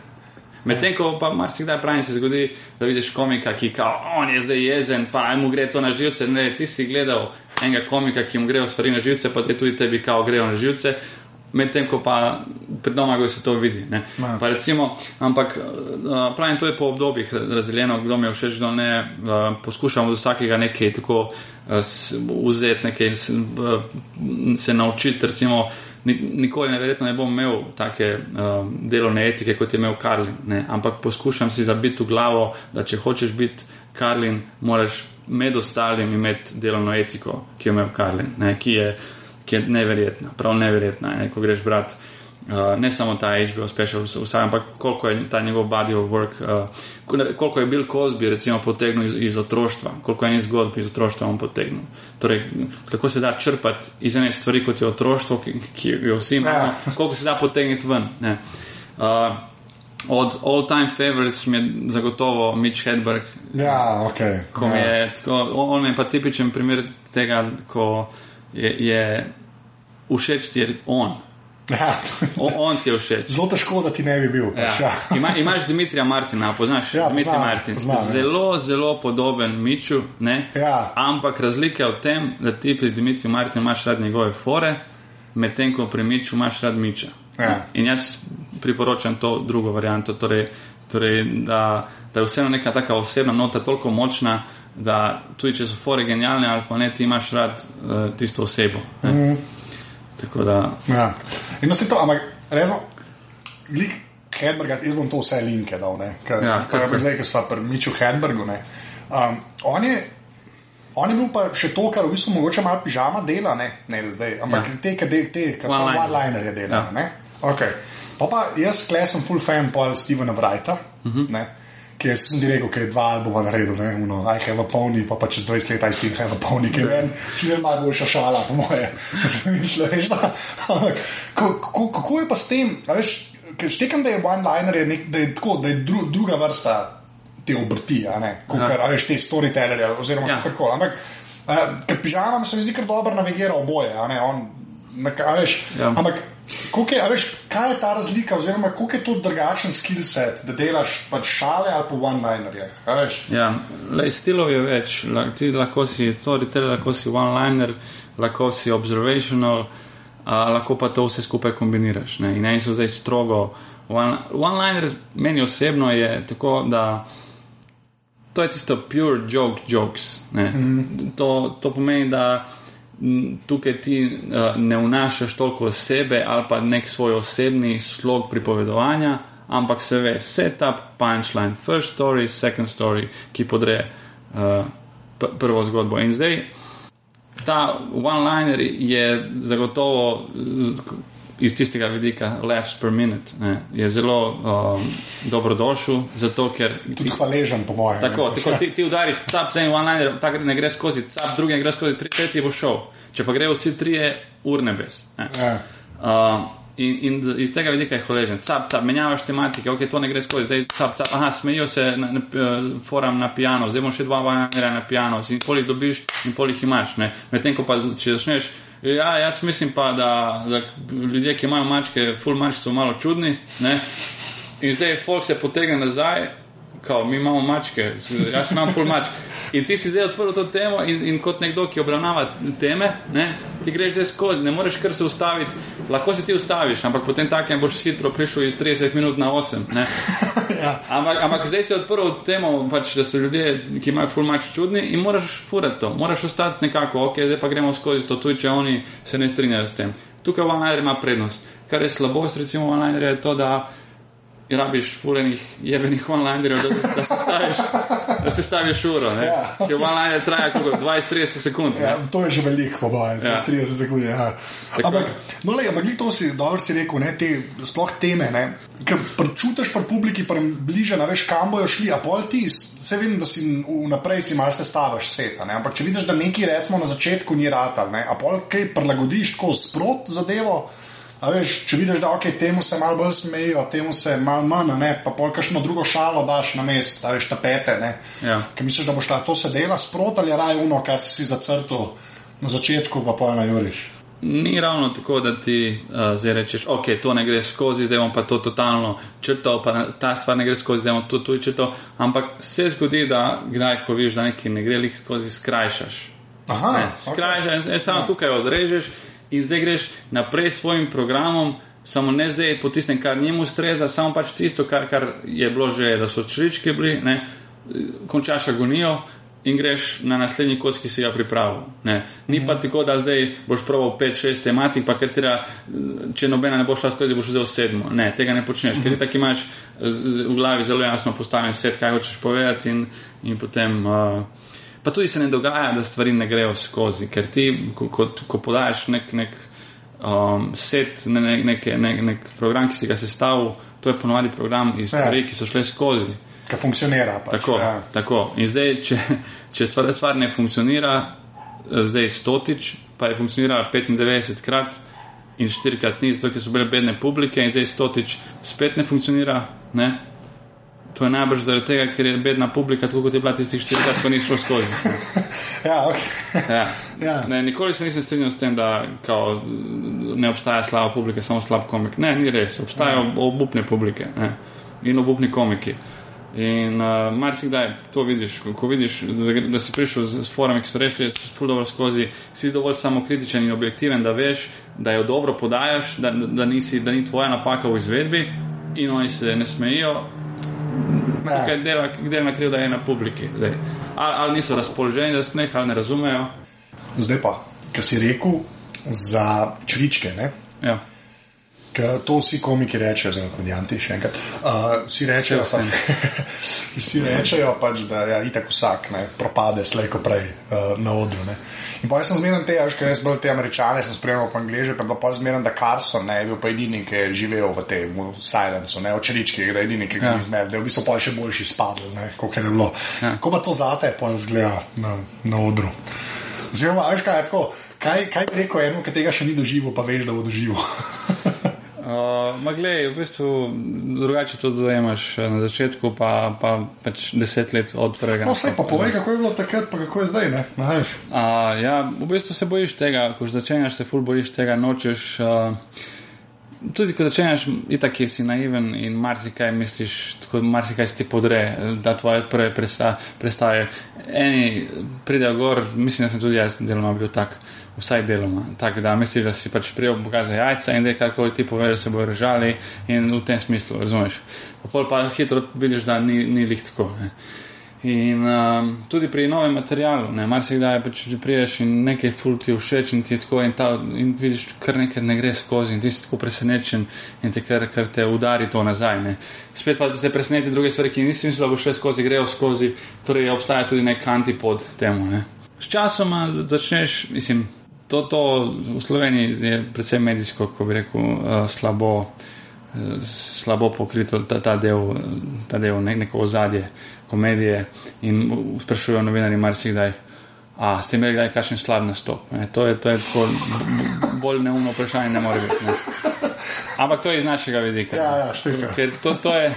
B: Medtem ko pa marsikdaj pravi, se zgodi, da vidiš komika, ki kao, on je zdaj jezen, pa mu gre to na živce. Ne, ti si gledal enega komika, ki mu grejo stvari na živce, pa te tudi tebi kao grejo na živce medtem ko pa pred domago se to vidi. Recimo, ampak uh, pravim, to je po obdobjih razdeljeno, kdo mi je všeč, kdo ne. Uh, poskušamo od vsakega nekaj tako uh, vzeti, nekaj se, uh, naučiti. Recimo, nikoli neverjetno ne bom imel take uh, delovne etike, kot je imel Karlin, ne? ampak poskušam si zabiti v glavo, da če hočeš biti Karlin, moraš med ostalim imeti delovno etiko, ki jo je imel Karlin, ne? ki je ki je neverjetna, prav neverjetna. Ne, ko greš brati uh, ne samo ta HBO special, vse, ampak koliko je ta njegov body of work, uh, koliko je bil Kozbi recimo potegnil iz, iz otroštva, koliko je njih zgodb iz otroštva on potegnil. Torej, kako se da črpati iz ene stvari, kot je otroštvo, ki, ki jo vsi imamo, ja. koliko se da potegniti ven. Ne. Uh, Od all-time favorites mi je zagotovo Mitch Hedberg.
A: Ja, ok. Ja.
B: Je, tako, on je pa tipičen primer tega, ko je, je všeč ti je on. Ja, o, on ti je všeč.
A: Zelo težko, da ti ne bi bil. Ja. Pač, ja.
B: Ima, imaš Dimitrija Martina, poznaš ja, Dimitrija Martina. Zelo, zelo podoben Miču, ja. ampak razlika je v tem, da ti pri Dimitriju Martinu imaš rad njegove fore, medtem ko pri Miču imaš rad Miča. Ja. In jaz priporočam to drugo varianto, torej, torej, da, da je vseeno neka taka osebna nota toliko močna da tudi če so fore genialne ali pa ne, ti imaš rad uh, tisto osebo. Mm. Tako da.
A: Ja. In no, se to, ampak resno, lik Hedberga, jaz bom to vse linke dal, kar ja, je zdaj, ki so pri Miču Hedbergu. Um, on, je, on je bil pa še to, kar v bistvu mogoče malo pižama dela, ne, ne zdaj, ampak ja. te, ki te, so one-liner je dela. Ja. Okay. Pa pa jaz, klej sem full fan Paul Stevena Wrighta. Mm -hmm ki je sem rekel, da je dva albuma naredil, ne, uno, I have a pony, pa, pa čez 20 let I still have a pony, ki je meni, še ne malo boljša šala, po moje, veš, da. Kako je pa s tem, veš, ker štekam, da je one-liner, da je tako, da je dru, druga vrsta te obrti, a ne, kot ja. veš, te storytellerje, oziroma ja. karkoli. Ampak, uh, ker pižama se mi zdi, ker dobro navigira oboje, ne, on, a veš, ja. ampak. Je, veš, kaj je ta razlika, oziroma kako je to drugačen skill set, da delaš pač šale ali pa one-liner?
B: Ja, stilov je več, ti lahko si storyteller, lahko si one-liner, lahko si observational, a, lahko pa to vse skupaj kombiniraš. Ne? In eni so zdaj strogo. One-liner one meni osebno je tako, da. To je tisto pure joke, jokes. Mm. To, to pomeni, da tukaj ti uh, ne vnašaš toliko sebe ali pa nek svoj osebni slog pripovedovanja, ampak se ve, setup, punchline, first story, second story, ki podre uh, prvo zgodbo. In zdaj ta one-liner je zagotovo iz tistega vidika, laughs per minute, ne, je zelo um, dobrodošel, zato ker.
A: Tudi hvaležen, po mojem.
B: Tako, tako ti, ti udariš, cap za en one-liner, ta ne gre skozi, cap drugi ne gre skozi, tri, tretji bo šel. Če pa grejo vsi trije, ur nebes. Ne.
A: Ja.
B: Uh, in, in iz tega vidika je hvaležen. Cap, cap, menjavaš tematike, ok, to ne gre skozi, zdaj cap, cap, aha, smejijo se na, na, uh, forum na piano, zdaj bomo še dva vanera na piano, in polih dobiš in polih imaš. ne. Medtem ko pa če začneš. Ja, jaz mislim pa, da, da ljudje, ki imajo mačke, full mačke, so malo čudni. Ne? In zdaj folk se potegne nazaj, kao, mi imamo mačke, jaz imam full mačk. In ti si zdaj odprl to temo in, in kot nekdo, ki obravnava teme, ne, ti greš zdaj skozi, ne moreš kar se ustaviti. Lahko se ti ustaviš, ampak potem takem boš hitro prišel iz 30 minut na 8. Ne.
A: Ja.
B: Ampak, ampak zdaj si odprl temo, pač, da so ljudje, ki imajo full mač čudni in moraš furati to, moraš ostati nekako, ok, zdaj pa gremo skozi to, tudi če oni se ne strinjajo s tem. Tukaj OneLiner ima prednost. Kar je slabost, recimo, OneLiner je to, da rabiš fulejnih jebenih OneLinerjev, da, da, se staviš- da se staviš uro. Ne?
A: Ja.
B: Ker OneLiner traja koliko, 20-30 sekund. ne.
A: Ja, to je že veliko, po mojem,
B: Ja.
A: ja. 30 sekund. Ja. Ampak, no, le, ampak to si dobro si rekel, ne, te sploh teme. Ker čutiš pri publiki, pri bliže, ne veš, kam bojo šli. A pol ti, se vem, da si vnaprej si malce staviš seta. Ne? Ampak če vidiš, da neki recimo na začetku ni ratal, ne? a pol kaj prilagodiš tako sprot zadevo. A veš, če vidiš, da okay, temu se malo bolj smejijo, temu se malo manj, ne, pa pol kakšno drugo šalo daš na mest, da veš, tapete. Ne?
B: Ja.
A: Ker misliš, da boš šla to se dela sprot ali je raje uno, kar si si zacrtal na začetku, pa pol na juriš.
B: Ni ravno tako, da ti uh, zdaj rečeš, ok, to ne gre skozi, zdaj bom pa to totalno črtal, pa ta stvar ne gre skozi, zdaj bom to tudi črtal. Ampak se zgodi, da kdaj, ko vidiš, da nekaj ne gre lih skozi, skrajšaš.
A: Aha,
B: Ne, skrajšaš, okay. samo ja. tukaj odrežeš in zdaj greš naprej s svojim programom. Samo ne zdaj po tistem, kar njemu ustreza, samo pač tisto, kar, kar je bilo že, da so črčki bili, ne, končaš agonijo in greš na naslednji kos, ki si ga pripravil. Ne. Ni pa tako, da zdaj boš proval 5-6 tematik, pa katera, če nobena ne bo šla skozi, boš vzel sedmo. Ne, tega ne počneš, ker ti tako imaš v glavi zelo jasno postavljen set, kaj hočeš povedati in, in potem. Uh, Pa tudi se ne dogaja, da stvari ne grejo skozi, ker ti, ko, ko, ko podajaš nek, nek um, set, ne, ne, nek, nek, nek program, ki si ga sestavil, to je ponovadi program iz
A: Ja.
B: stvari, ki so šle skozi.
A: Ki funkcionira. Pač,
B: Tako,
A: ja.
B: tako. In zdaj, če, če stvar, stvar ne funkcionira, eh, zdaj stotič, pa je funkcionirala 95 krat in štirikrat ni, zato ker so bile bedne publike, in zdaj stotič spet ne funkcionira. Ne? To je najbrž zaradi tega, ker je bedna publika, tako kot je bila tistih štirikrat, ko ni šlo skozi.
A: Ja, okay.
B: Ja.
A: Ja.
B: Ne, nikoli se nisem strinjal s tem, da kao, ne obstaja slaba publika, samo slab komik. Ne, ni res, obstajajo ja. obupne publike ne, in obupni komiki. In uh, marsikdaj to vidiš, ko, ko vidiš, da, da si prišel z, z forami, ki so rešili ful dobro skozi, si dovolj samokritičen in objektiven, da veš, da jo dobro podajaš, da, da, da, nisi, da ni tvoja napaka v izvedbi in oni se ne smejijo, Tukaj dela, delna krivda je na publiki. Zdaj. Ali, ali niso razpoloženi, da smeh, ali ne razumejo.
A: Zdaj pa, kar si rekel za čričke. Ne?
B: Ja.
A: To vsi komiki rečejo, zelo komedijanti, še enkrat. Uh, vsi rečejo,
B: Vse,
A: pač, vsi rečejo pač, da ja, itak vsak ne, propade slej ko prej uh, na odru. Ne. In pa jaz sem zmeren te, až, ker jaz bolj te američane sem spremljal po angliže, pa je bilo pa zmeren, da Carson ne, je bil pa edini, ki je živel v tem v silencu, ne, očerički, da je edini, ki ga
B: Ja.
A: ni zmed, da je v bistvu pa še boljši spadl, ne, kot je bilo. Ja. Ko pa to zate, pa zgleda na, na odru. Oziroma, a veš kaj, je tako, kaj, kaj bi rekel enemu, ki tega še ni doživel, pa veš, da bo doživel.
B: Uh, ma glej, v bistvu drugače to dojemaš eh, na začetku, pa, pa pač deset let od prvega.
A: No, vse pa povej, kako je bilo takrat, pa kako je zdaj. Ne?
B: Uh, ja, v bistvu se bojiš tega, ko začenjaš se ful bojiš tega, nočeš. Uh, tudi ko začenjaš, itak si naiven in marsikaj misliš, tako marsikaj si ti podre, da tvoje prve presta, prestaje. Eni pridejo gor, mislim, da sem tudi jaz deloma bil tak. Vsaj deloma. Tako da misliš, da si pač prijel Boga za jajca in da je karkoli ti poveš, da se bojo režali in v tem smislu, razumeš. Pa pol pa hitro vidiš, da ni, ni lih tako. Ne. In um, tudi pri novem materialu, ne, marsikdaj pač že priješ in nekaj ful ti všeč in ti je tako in, ta, in vidiš, kar nekaj ne gre skozi in ti si tako presenečen in te kar, kar te udari to nazaj. Ne. Spet pa te preseneti druge stvari, ki nisi mislil, da bo šle skozi, grejo skozi, torej obstaja tudi nek antipod temu. Ne. S časoma začneš, mislim, to, to v Sloveniji je predvsem medijsko, ko bi rekel, uh, slabo, uh, slabo pokrito ta, ta del, ta del ne, neko ozadje komedije in sprašujejo novinari marsikdaj. A, ste imeli kdaj kakšen slab nastop? Ne, to je, to je tako bolj neumno vprašanje, ne more biti. Ne. Ampak to je iz našega vidika.
A: Ja, ja, štika.
B: Ker to, to je.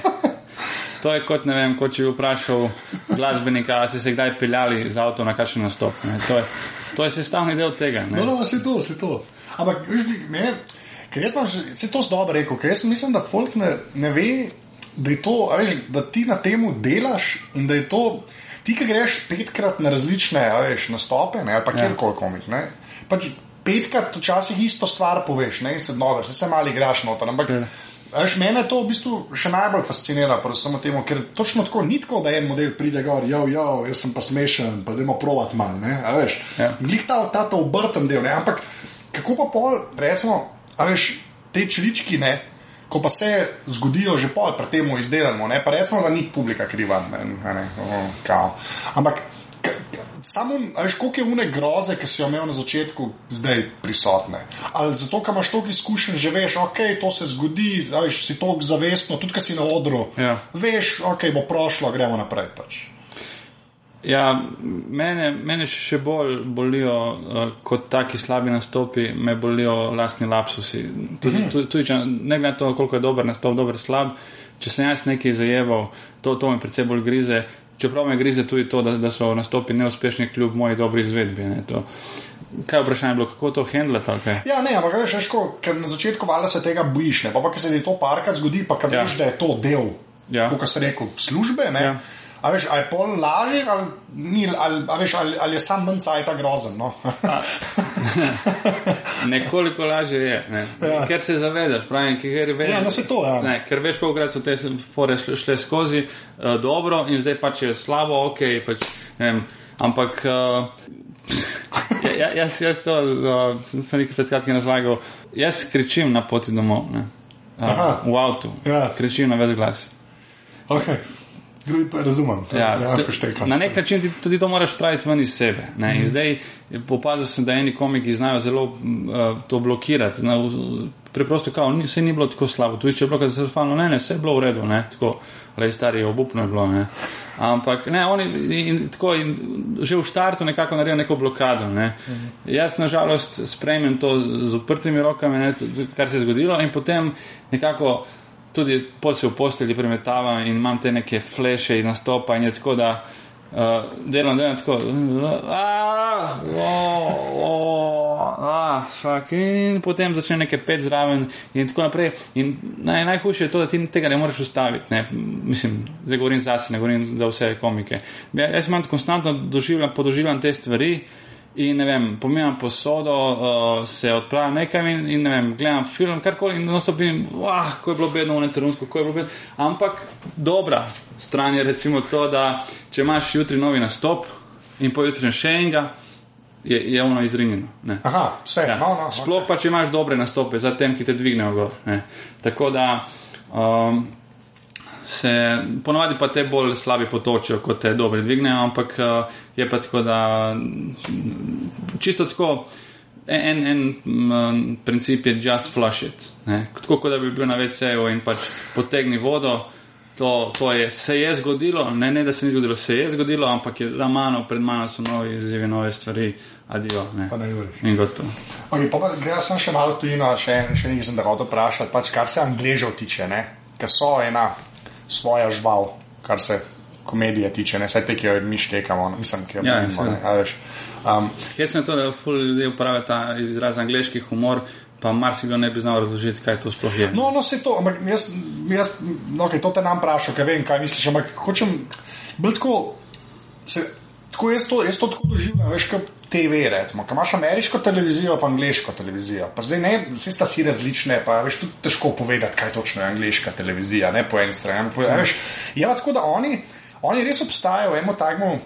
B: To je kot, ne vem, kot če bi vprašal glasbenika, ali ste se kdaj peljali z avto na kakšen nastop. Ne. To je, to je sestavni del tega. Ne.
A: No, no, vse to, vse to. Ampak, veš, mene, ker jaz sem se to dobro rekel, ker jaz mislim, da folk ne, ne ve, da je to, veš, da ti na temu delaš in da je to, ti, ki greš petkrat na različne, veš, nastope, ne, ali pa
B: Ja.
A: kjerkoli komik, ne. Pač petkrat včasih isto stvar poveš, ne, in se dobro, se, se malo igraš noter, ampak. a Veš, mene to v bistvu še najbolj fascinira, predvsem temu, ker točno tako ni tako, da en model pride gor, jo, jo, jaz sem pa smešen, pa dajmo provat malo, ne, a veš.
B: Ja.
A: In glih ta, ta, ta obrten del, ne, ampak kako pa pol, recimo, a veš, te čelički, ne, ko pa se zgodijo že pol, pri tem izdelamo, ne, pa recimo, da ni publika kriva, ne, ne, ne o, kao. Ampak k- k- samo, veš, koliko je une groze, ki si jo imel na začetku, zdaj prisotne. Ali zato, ker imaš toliko izkušenj, že veš, ok, to se zgodi, veš, si toliko zavestno, tudi, ker si na odru,
B: Ja.
A: veš, ok, bo prošlo, gremo naprej pač.
B: Ja, mene, mene še bolj bolijo uh, kot taki slabi nastopi, me bolijo lastni lapsusi. Tudi,
A: Mhm.
B: tudi, tudi če, ne glede na to, koliko je dober nastop, dober slab, če sem jaz nekaj zajeval, to, to me predvsem bolj grize. Čeprav me grize tudi to, da, da so nastopi neuspešni kljub moji dobri izvedbi. Ne, to. Kaj je vprašanje bilo, kako to handlati? Okay?
A: Ja, ne, ampak veš, veš, ko, ker na začetku valjda se tega bojiš, ne, pa, pa ker se ti to parkrat zgodi, pa ker
B: Ja.
A: veš, da je to del,
B: Ja.
A: kot se reče, službe. Ne,
B: Ja.
A: A veš, a je pol lažje, ali, ni, ali, veš, ali, ali je sam manj cajta grozen. No?
B: Nekoliko lažje je, ne.
A: Ja.
B: ker se zavedaš, pravim, ker veš.
A: Ja, no, saj to, ja.
B: Ne, ker veš, koliko krat so te fore šle, skozi uh, dobro in zdaj pač je slabo, ok, pač, ne vem, ampak. Uh, ja, jaz, jaz to uh, sem, sem nekaj pred kratkim razlagal. Jaz kričim na poti domov, ne,
A: Aha.
B: uh, v avtu,
A: Ja.
B: kričim na ves glas.
A: Okay. Pa razumem, to
B: Ja,
A: ja, dejansko šteka.
B: na nek način ti, tudi to moraš praviti ven iz sebe. Ne?
A: Mhm.
B: In zdaj popazil sem, da eni komiki znajo zelo uh, to blokirati. Znajo, preprosto, kao, ni, vse ni bilo tako slabo. Tu išče bilo katastrofalno, ne, ne, vse je bilo v redu, ne, tako, le stari, obupno je bilo. Ne. Ampak ne, oni in, tako, in, že v štartu nekako naredijo neko blokado. Ne.
A: Mhm.
B: Jaz nažalost sprejmem to z odprtimi rokami, ne, kar se je zgodilo, in potem nekako tudi pol se v postelji premetavam in imam te neke fleše iz nastopa in je tako, da uh, delam, delam tako, "Ah, o, ah, fuck," in potem začne nekaj pet zraven in tako naprej. In naj, najhujše je to, da ti tega ne moreš ustaviti. Ne? Mislim, zdaj govorim zase, ne govorim za vse komike. Ja, jaz imam konstantno doživljam, podoživljam te stvari. In ne vem, pomijam posodo, uh, se odpravim nekam in, in ne vem, gledam film, karkoli in nastopim, ah, ko je bilo bedno v enem trenutku, ko je bilo bedno. Ampak dobra stran je recimo to, da če imaš jutri novi nastop in pojutri še enega, je, je ono izrinjeno. Ne.
A: Aha, vse,
B: Ja.
A: no, no,
B: Sploh pa, če imaš dobre nastope, za tem, ki te dvignejo gor. Ne. Tako da um, se ponovadi pa te bolj slabi potočijo, kot te dobre dvignejo, ampak uh, je pa tako, da čisto tako. En, en um, princip je just flush it. Ne. Tako kot da bi bil na VC-ju in pač potegni vodo. To, to je, se je zgodilo, ne, ne da se ni zgodilo, se je zgodilo, ampak je za mano, pred mano so novi izzivi, nove stvari, adijo. Ne.
A: Pa ne juriš.
B: In gotovo.
A: Okay, pa gre sem še malo tujino, še, še nekaj sem da hotel vprašati, pač, kar se angležev tiče, ne? ker so ena svoja žival, kar se komedije tiče, ne vse te, ki jo mi štekamo, no, mislim, ki jo
B: Ja,
A: imamo.
B: seveda.
A: ne, a veš. Um,
B: Jaz sem to, da ful ljudi uporablja ta izraz angliški humor, pa marsikdo ne bi znal razložiti, kaj to sploh je.
A: No, no, se to, ampak jaz, jaz no, okay, to te nam vprašal, ker vem, kaj misliš, ampak hočem, bolj tako, se, tako jaz, to, jaz to tako doživljam, veš, kot TV, recimo, ko imaš ameriško televizijo, pa angliško televizijo, pa zdaj ne, vse sta si različne, pa veš, tudi težko povedati, kaj točno je angliška televizija, ne po eni strani, po, veš, je pa tako, da oni, oni res obstajajo v enem takmu,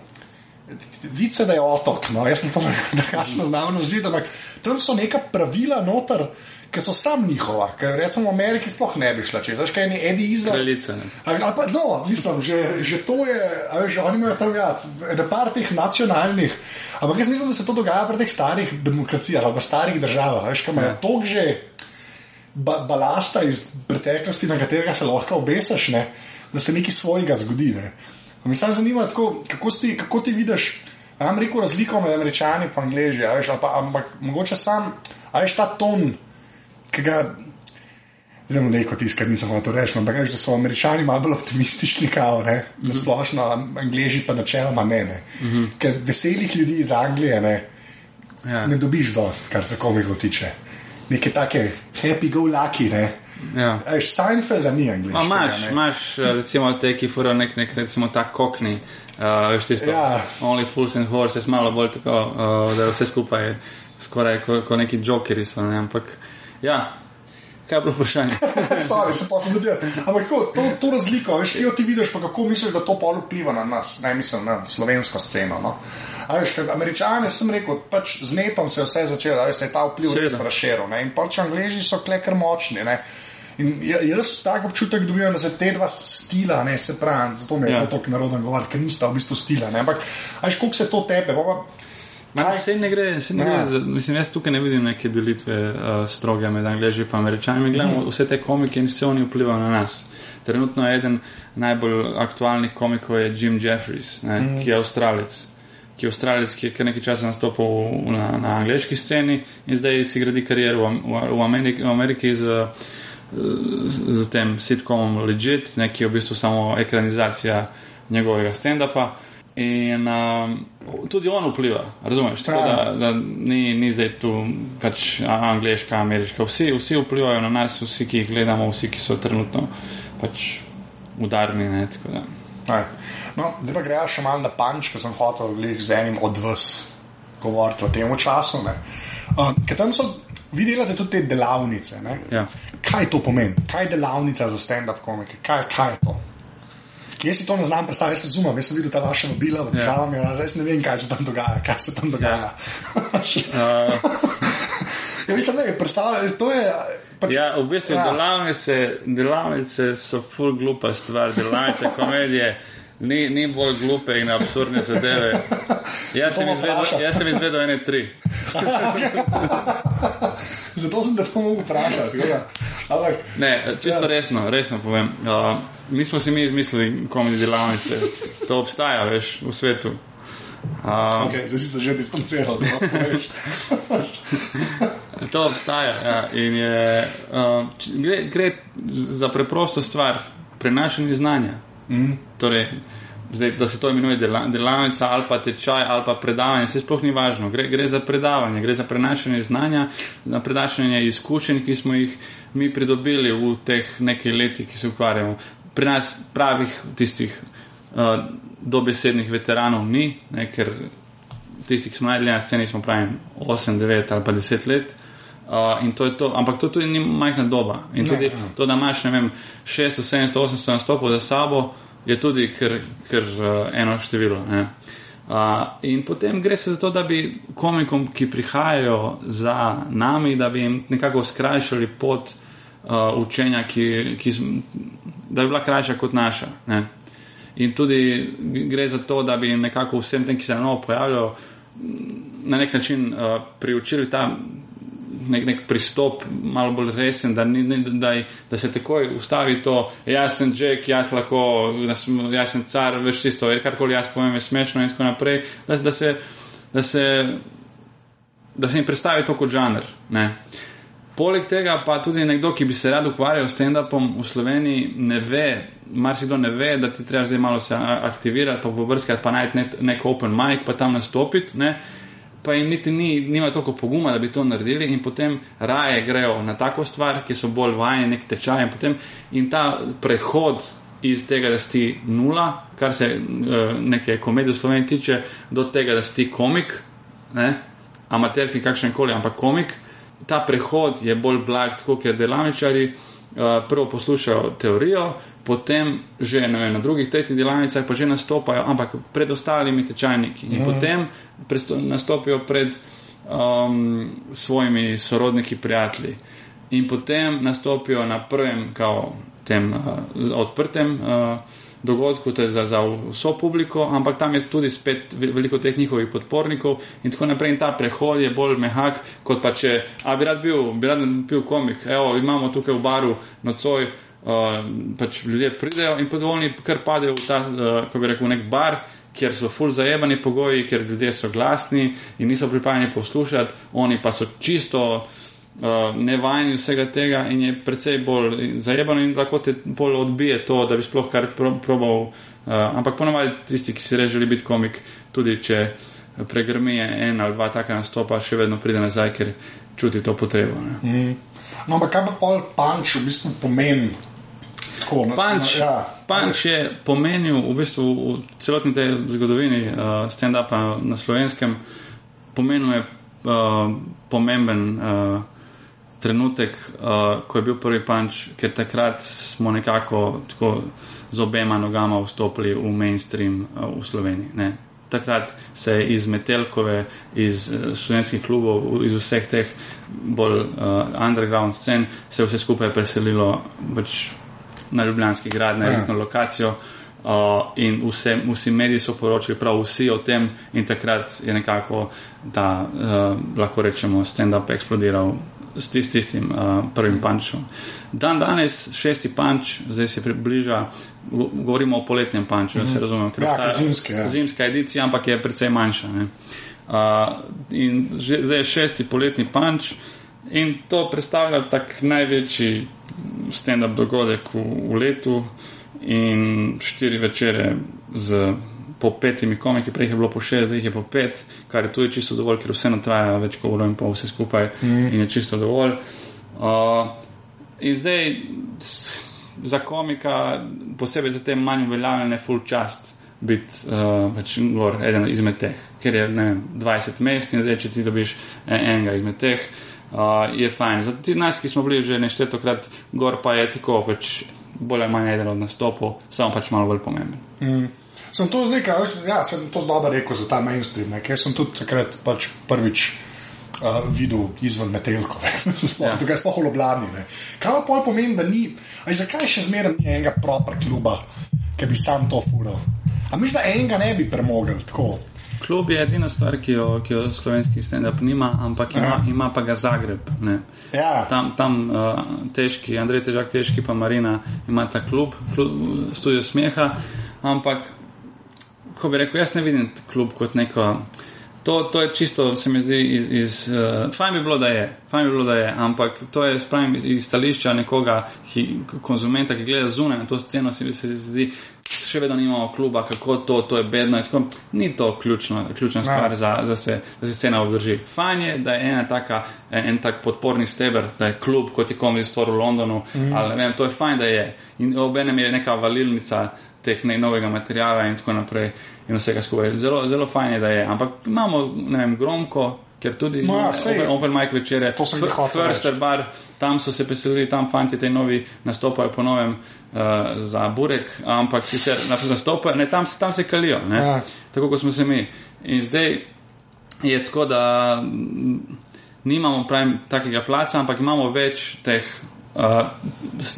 A: Vice da je otok, no, jaz sem to nekako znal razložiti, ampak tam so neka pravila noter, ki so sam njihova, ker recimo v Ameriki sploh ne bi šla, če znaš kaj je Edi Izrael.
B: Kraljica.
A: Ali ali pa, no, mislim, že, že to je, veš, oni imajo tam več, ne par teh nacionalnih, ampak jaz mislim, da se to dogaja pri teh starih demokracijah ali pa starih državah, veš, kam imajo
B: Ja.
A: toliko že ba balasta iz preteklosti, na katerega se lahko obesiš, ne, da se nekaj svojega zgodi. Ne. Me samo zanima, tako, kako, ti, kako ti vidiš, nam rekel razliko med američani in angliži, a veš, ali pa, ampak mogoče sam, a veš ta ton, ki ga Zdaj mu neko tiskar, nisem hotel reči, ampak veš, da so američani malo bolj optimistični, kao, ne, na splošno, angliži pa načeloma ne. ne. Ker veselih ljudi iz Anglije ne,
B: Ja.
A: ne dobiš dost, kar se komikov tiče. Neke take happy go lucky, ne.
B: Ja.
A: A Veš, Seinfelda ni
B: Ma
A: angliškega.
B: imaš, imaš eh, recimo te, ki furajo nek, nek, recimo ta kokni, uh, veš tisto,
A: Ja.
B: only fools and horses, malo bolj tako, uh, da vse skupaj skoraj kot ko neki jokeri so, ne, ampak ja, kaj je bilo vprašanje?
A: Sorry, se pa sem tudi jaz. Ampak tako, to, to razliko, veš, ejo ti vidiš, pa kako misliš, da to pol vpliva na nas, ne mislim na slovensko sceno. No? A veš, kad američane sem rekel, pač z netom se je vse začelo, da se je ta vpliv
B: Seveda.
A: res razširil. ne. In pač angliži so klekar močni. Ne? In ja- jaz tako občutek dobivam, se te dva stila, ne se pravi, zato mi je
B: Ja.
A: to tako narodno govoriti, ker nista v bistvu stila. Ne? Ampak, veš, koliko se to tepe, pa, pa
B: Sej ne gre, sej ne
A: Ja.
B: gre mislim, jaz tukaj ne vidim neke delitve uh, stroge med angliži in američani. Mi gledamo vse te komike in vse oni vplivajo na nas. Trenutno je eden najbolj aktualnih komikov je Jim Jeffries, ne, mm. ki je avstralec. Ki je avstralec, ki je kar nekaj časa nastopil v- na, na angliški sceni in zdaj si gradi kariero v, v, v, Ameriki, v Ameriki z, z, z tem sitcomom Legit, ne, ki je v bistvu samo ekranizacija njegovega stand-upa. In um, tudi on vpliva,
A: Ja.
B: da, da ni, ni zdaj tu pač angliška, ameriška. Vsi, vsi vplivajo na nas, vsi, ki jih gledamo, vsi, ki so trenutno pač udarni. Ne.
A: Ne. No, zdaj pa gremo še malo na panč, ker sem hotel z enim od vas govoriti o tem času. Uh, ker tam so, vi delate tudi te delavnice. ne?
B: Ja.
A: Kaj to pomeni? Kaj je delavnica za stand-up komike? Kaj, kaj je to? Jaz si to ne znam predstavljati, jaz razumem, jaz sem videl ta vaša mobila v državah, ja. zdaj ne vem, kaj se tam dogaja. Kaj se tam dogaja. Ja. ja, mislim, ne, predstavljaj, to je. Pač,
B: Ja, v bistvu
A: Ja.
B: ja. delavnice, delavnice so full glupa stvar, delavnice komedije. Ni, ni bolj glupe in absurdne zadeve. Jaz sem, izvedel, jaz sem izvedel ene tri.
A: Zato sem te to mogel vprašati. da. Ampak,
B: Ne, čisto ja. resno, resno povem. Uh, nismo si mi izmislili komedije delavnice. To obstaja, veš, v svetu. Uh,
A: okay, zdaj si se že distanciral. zelo, veš.
B: To obstaja. Ja, in je, č- gre, gre za preprosto stvar, prenašanje znanja. Mm. Torej, zdaj, da se to imenuje dela, delavnica ali pa tečaj ali pa predavanje, se sploh ni važno. Gre, gre za predavanje, gre za prenašanje znanja, za prenašanje izkušenj, ki smo jih mi pridobili v teh nekaj letih, ki se ukvarjamo. Pri nas pravih tistih uh, dobesednih veteranov ni, ne, ker tisti, ki smo najdlje na sceni, smo pravi 8, 9 ali pa 10 let. Uh, in to je to, ampak to tudi ni majhna doba. In
A: Ne,
B: tudi
A: ne.
B: to, da imaš ne vem, 600, 700, 800 nastopov za sabo, je tudi kar, kar uh, eno število. ne. Uh, in potem gre se za to, da bi komikom, ki prihajajo za nami, da bi jim nekako skrajšali pot uh, učenja, ki, ki, da bi bila krajša kot naša. Ne. In tudi gre za to, da bi nekako vsem tem, ki se na novo pojavljajo, na nek način uh, priučili ta nek, nek pristop, malo bolj resen, da, ni, ne, da, da se takoj ustavi to, jaz sem Jack, jaz lahko, da sem, jaz sem car, veš tisto, karkoli jaz povem, je smešno in tako naprej. Da, da, se, da, se, da se jim predstavi to kot žanr. Ne. Poleg tega pa tudi nekdo, ki bi se rad ukvarjal s stand-upom v Sloveniji, ne ve, marsikdo ne ve, da ti treba zdaj malo se aktivirati, pa pobrskati, pa najti nek, nek open mic, pa tam nastopiti. Ne? Pa jim niti ni, nima toliko poguma, da bi to naredili, in potem raje grejo na tako stvar, ki so bolj vajeni, nek tečaj. In, potem, in ta prehod iz tega, da si nula, kar se uh, neke komedije v Sloveniji tiče, do tega, da si komik, ne? amaterski, kakšen koli, ampak komik ta prehod je bolj blag, tako ker delavničari prvo poslušajo teorijo, potem že vem, na drugih, tretjih delavnicah pa že nastopajo, ampak pred ostalimi tečajniki in mm. potem nastopijo pred um, svojimi sorodniki, prijatelji. In potem nastopijo na prvem, kao, tem uh, odprtem uh, dogodku, to je za, za vso publiko, ampak tam je tudi spet veliko teh njihovih podpornikov in tako naprej. In ta prehod je bolj mehak, kot pa če, a bi rad bil, bi rad bil komik. Evo, imamo tukaj v baru nocoj, uh, pač ljudje pridejo in potem oni kar padejo v ta, uh, kako bi rekel, nek bar. Ker so ful zajemani pogoji, ker ljudje so glasni in niso pripravljeni poslušati, oni pa so čisto uh, nevajni vsega tega in je precej bolj zajebano in lahko te bolj odbije to, da bi sploh kar pro, probal. Uh, ampak ponovadi tisti, ki si res želi biti komik, tudi če pregrmi en ali dva taka nastopa, še vedno pride nazaj, ker čuti to potrebo.
A: Mm. No, ampak kaj pa pol punč v bistvu pomeni?
B: Punč, ja. punč je pomenil v bistvu v celotni tej zgodovini uh, stand-upa na slovenskem, pomenil je uh, pomemben. Uh, trenutek, uh, ko je bil prvi punč, ker takrat smo nekako tako z obema nogama vstopili v mainstream uh, v Sloveniji. Ne. Takrat se je iz Metelkove, iz uh, slovenskih klubov, iz vseh teh bolj uh, underground scen, se vse skupaj preselilo pač na Ljubljanski grad, na nekakšno ja. lokacijo. Uh, in vse, vsi mediji so poročali, prav vsi o tem, in takrat je nekako ta, uh, lahko rečemo, stand-up eksplodiral s tist, tistim uh, prvim pančom. Dan danes, šesti panč, zdaj se približa, govorimo o poletnem panču, mm -hmm. da se mhm. razumemo,
A: ker ja, je zimske, ja.
B: zimska edicija, ampak je precej manjša. Uh, in že, zdaj je šesti poletni panč in to predstavlja tak največji stand-up dogodek v, v letu in štiri večere z po petimi komiki, prej je bilo po šest, zdaj je po pet, kar je tudi čisto dovolj, ker vseeno traja več kot uro in pol vse skupaj mm. in je čisto dovolj. Uh, in zdaj za komika, posebej za te manj uveljavljene, full čast biti uh, pač eden izmed teh, ker je vem, 20 mest in zdaj, če ti dobiš enega izmed teh. Uh, je fajn. Za ti nas, ki smo bili že neštetokrat gor, pa je tako, pač bolj ali manj eden od nastopov, samo pač malo bolj pomemben. Mm.
A: Sem to zdaj, kaj, ja, sem to zdaj rekel za ta mainstream, ne, ker sem tudi takrat pač prvič uh, videl izven Metelkove, ja. tukaj sploh v Ljubljani. Ne. Kaj pa pomeni, da ni, aj zakaj še zmeraj ni enega proper kluba, ki bi sam to fural? A misliš, da enega ne bi premogel tako?
B: Klub je edina stvar, ki jo, ki jo slovenski stand-up nima, ampak ima, ja. ima pa ga Zagreb. Ja. Tam, tam uh, težki, Andrej Težak, težki pa Marina ima ta klub, klub studio smeha, ampak kako bi rekel, jaz ne vidim klub kot neko. To, to je čisto, se mi zdi, iz. iz uh, fajn bi bilo, da je, fajn bi bilo, da je, ampak to je spravim iz, stališča nekoga, ki, konzumenta, ki gleda zunaj na to sceno, se mi zdi, še vedno nimamo kluba, kako to, to je bedno. Tako, ni to ključno, ključna stvar, za, za se, da se scena obdrži. Fajn je, da je ena taka, en, en tak podporni steber, da je klub, kot je komedi stvar v Londonu, mm. ali ne vem, to je fajn, da je. In obenem je neka valilnica teh novega materijala in tako naprej, in vsega skupaj. Zelo, zelo fajn je, da je. Ampak imamo, ne vem, gromko, ker tudi no, ja, open, open mic večere,
A: to jih hotel.
B: First bar, tam so se preselili, tam fanti te novi nastopajo po novem uh, za burek, ampak sicer nastopajo, ne, tam, tam se kalijo, ja. tako kot smo se mi. In zdaj je tako, da nimamo pravim takega placa, ampak imamo več teh uh,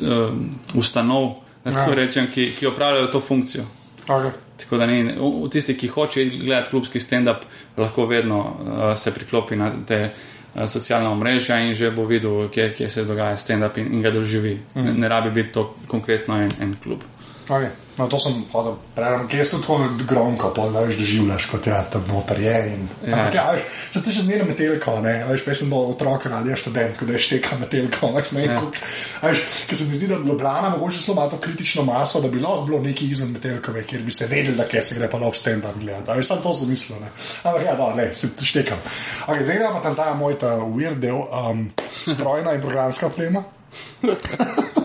B: uh, ustanov, ja. rečem, ki, ki opravljajo to funkcijo.
A: Okay.
B: Tako da ni, v, tisti, ki hoče gledati klubski stand-up, lahko vedno uh, se priklopi na te uh, socialne omrežja in že bo videl, kje, kje se dogaja stand-up in, in ga doživi. Mm. Ne, ne rabi biti to konkretno en, en klub.
A: Okay. No, to sem hodil prerano, kje so tako gromko, pa da veš, doživljaš, kot je tam noter je. In, ja. Ampak ja, veš, se ti še zmeraj metelko, ne, veš, pa sem bil otrok, radi je študent, ko da je šteka metelko, veš, ne, ja. veš, ker se mi zdi, da Ljubljana mogoče zelo ima to kritično maso, da bi lahko bilo nekaj izven metelkove, kjer bi se vedeli, da kje se gre pa lahko stand-up gledati. Veš, sem to zamislil, ne. Ampak ja, da, ne, se štekam. Ok, zdaj gremo pa tam ta moj ta weird del, um, strojna in programska oprema.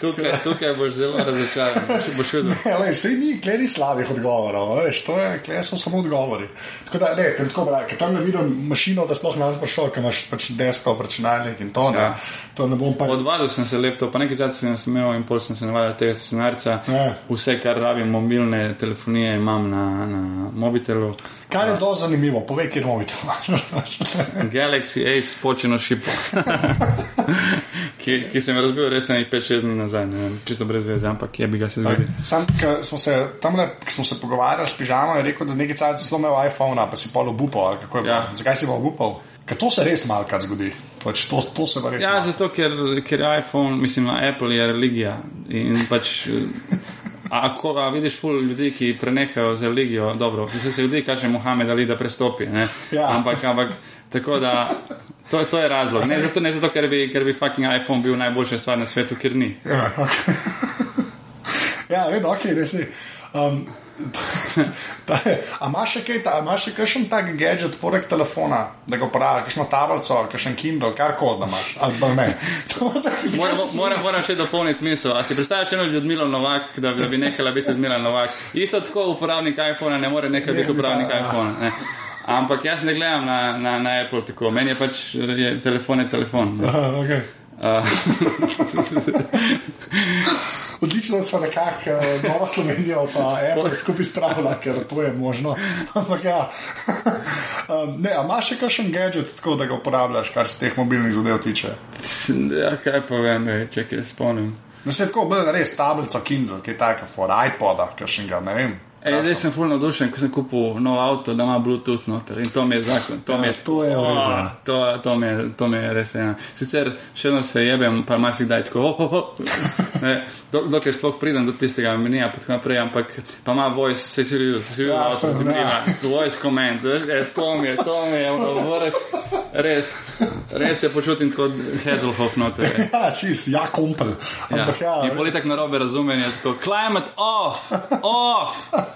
B: tukaj, tukaj boš zelo razočaran. Boš videl.
A: Ne, lej, sej ni, klej ni slabih odgovorov, veš, to je, klej so samo odgovori. Tako da, ne, tako ker tam ne vidim mašino, da sploh ne znaš šel, ker imaš pač desktop računalnik in to, ne,
B: Ja.
A: to ne pa.
B: Odvadil sem se lepto, pa nekaj zadnjih sem imel in pol sem se navadil tega scenarca.
A: Ja.
B: Vse, kar rabim, mobilne telefonije imam na, na mobitelu.
A: Kar je dosti zanimivo, povej, kjer mobi to imaš.
B: Galaxy Ace počeno šipo, ki, ki sem razbil res nekaj 5-6 dni nazaj, ne čisto brez veze, ampak je bi ga se zgodil.
A: Sam, ki smo se tam, ki smo se pogovarjali s pižamo, je rekel, da nekaj časa zelo imel iPhone, pa si pol obupal.
B: Ja.
A: Zakaj si pa obupal? Ker to se res malkrat zgodi. Pač to, to se pa res.
B: Ja,
A: malo-
B: zato ker, ker iPhone, mislim, Apple je religija in pač. A ko a vidiš ful ljudi, ki prenehajo z religijo, dobro, se se zgodi, kaže Mohamed Ali, da prestopi. ne.
A: Ja.
B: Ampak, ampak tako da. To, to je razlog. Ne zato, ne zato ker, bi, ker bi fucking iPhone bil najboljša stvar na svetu, ker ni.
A: Ja, okay. ja vedno, ok, res je. Um, a imaš še kaj, a imaš še kakšen tak gadget, poleg telefona, da ga uporabljaš, kakšno tablico, kakšen Kindle, kar koli da imaš, ali pa ne.
B: Moram, moram, moram še dopolniti misel. A si predstavljaš eno Ljudmilo Novak, da bi, da bi nehala biti Ljudmila Novak? Isto tako uporabnik iPhona ne more nekaj biti uporabnik
A: ja.
B: iPhona. Ne. Ampak jaz ne gledam na, na, na Apple tako. Meni je pač je, telefon je telefon.
A: Aha, okay.
B: Uh,
A: Odlično, da smo nekako uh, Novo Slovenijo pa Apple skupaj spravili, ker to je možno. Ampak ja, um, ne, a imaš še kakšen gadget, tako da ga uporabljaš, kar se teh mobilnih zadev tiče?
B: ja, kaj pa vem, ej, če kaj spomnim.
A: No, se tako, bolj res tablico Kindle, kaj taka, for iPoda, kakšnega, ne vem.
B: Ej, zdaj sem fulno navdušen, ko sem kupil nov avto, da ima Bluetooth noter in to mi je zakon. To,
A: Ja,
B: mi je,
A: to je
B: O,
A: ja.
B: to, to, mi je, to mi je res ena. Sicer še vedno se jebem, pa marsikdaj tako, oh, oh, oh. Ne, dok- dokler sploh pridem do tistega menija, pa tako naprej, ampak pa ima voice, se si videl, se si videl,
A: Ja,
B: avto,
A: sem, ja.
B: voice command, veš, e, to mi je, to mi je vrh, res, res se počutim kot Hazelhoff noter. ej.
A: Ja, čist, ja, kompel.
B: Ja.
A: Ampak ja,
B: In politik narobe razumem, je tako, climate off, off.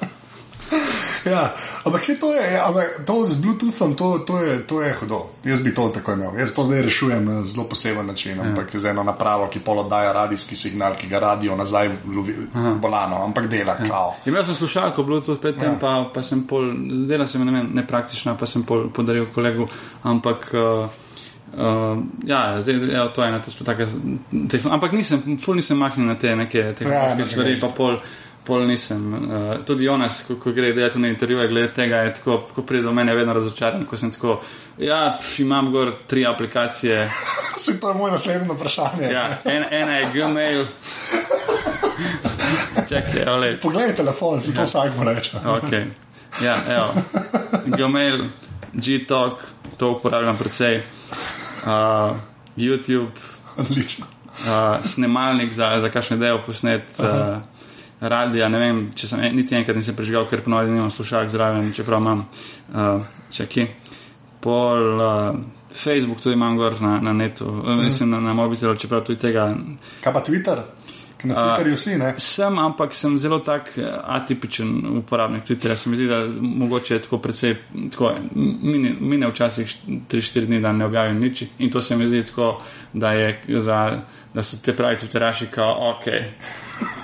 A: ja, ampak se to je, ja, ampak to z Bluetoothom, to, to, je, to je hudo. Jaz bi to tako imel. Jaz to zdaj rešujem na zelo poseben način, ampak z eno napravo, ki pol oddaja radijski signal, ki ga radio nazaj lovi bolano, ampak dela, kao.
B: Imel sem slušalko Bluetooth predtem, ja. pa, pa sem pol, zdela se mi ne, vem, nepraktična, pa sem pol podaril kolegu, ampak. Uh, Uh, ja, zdaj evo, to je ena tista taka. Teh, ampak nisem, ful nisem mahnil na te neke
A: Ja,
B: tehnološke
A: ne
B: stvari, pa pol, pol nisem. Uh, tudi Jonas, ko, ko gre delati na intervjuje, glede tega, je tako, ko pride do mene, vedno razočaran, ko sem tako, ja, pf, imam gor tri aplikacije,
A: Se to je moje naslednje vprašanje.
B: ja, en, ena je Gmail. Čakaj.
A: Poglej telefon, si to vsak mu reče.
B: Okay. Ja, evo. Gmail, G-Talk, to uporabljam precej. Uh, YouTube,
A: Odlično.
B: uh, snemalnik za, za kakšne delo posnet, uh, radio. Ne vem, če sem en, niti enkrat nisem prežigal, ker ponovadi nimam slušalk zraven, čeprav imam uh, čeki. Pol uh, Facebook tudi imam gor na, na netu, uh, mislim na, na mobitelu, čeprav tudi tega
A: Kaj pa Twitter? Na Twitterju vsi, ne?
B: Sem, ampak sem zelo tak eh, atipičen uporabnik Twitterja. Se mi zdi, da mogoče je tako precej, tako, mine, mine včasih 3-4 dni, da ne objavim nič. In to se mi zdi tako, da, je, za, da so te pravi Twitteraši, kao, ok.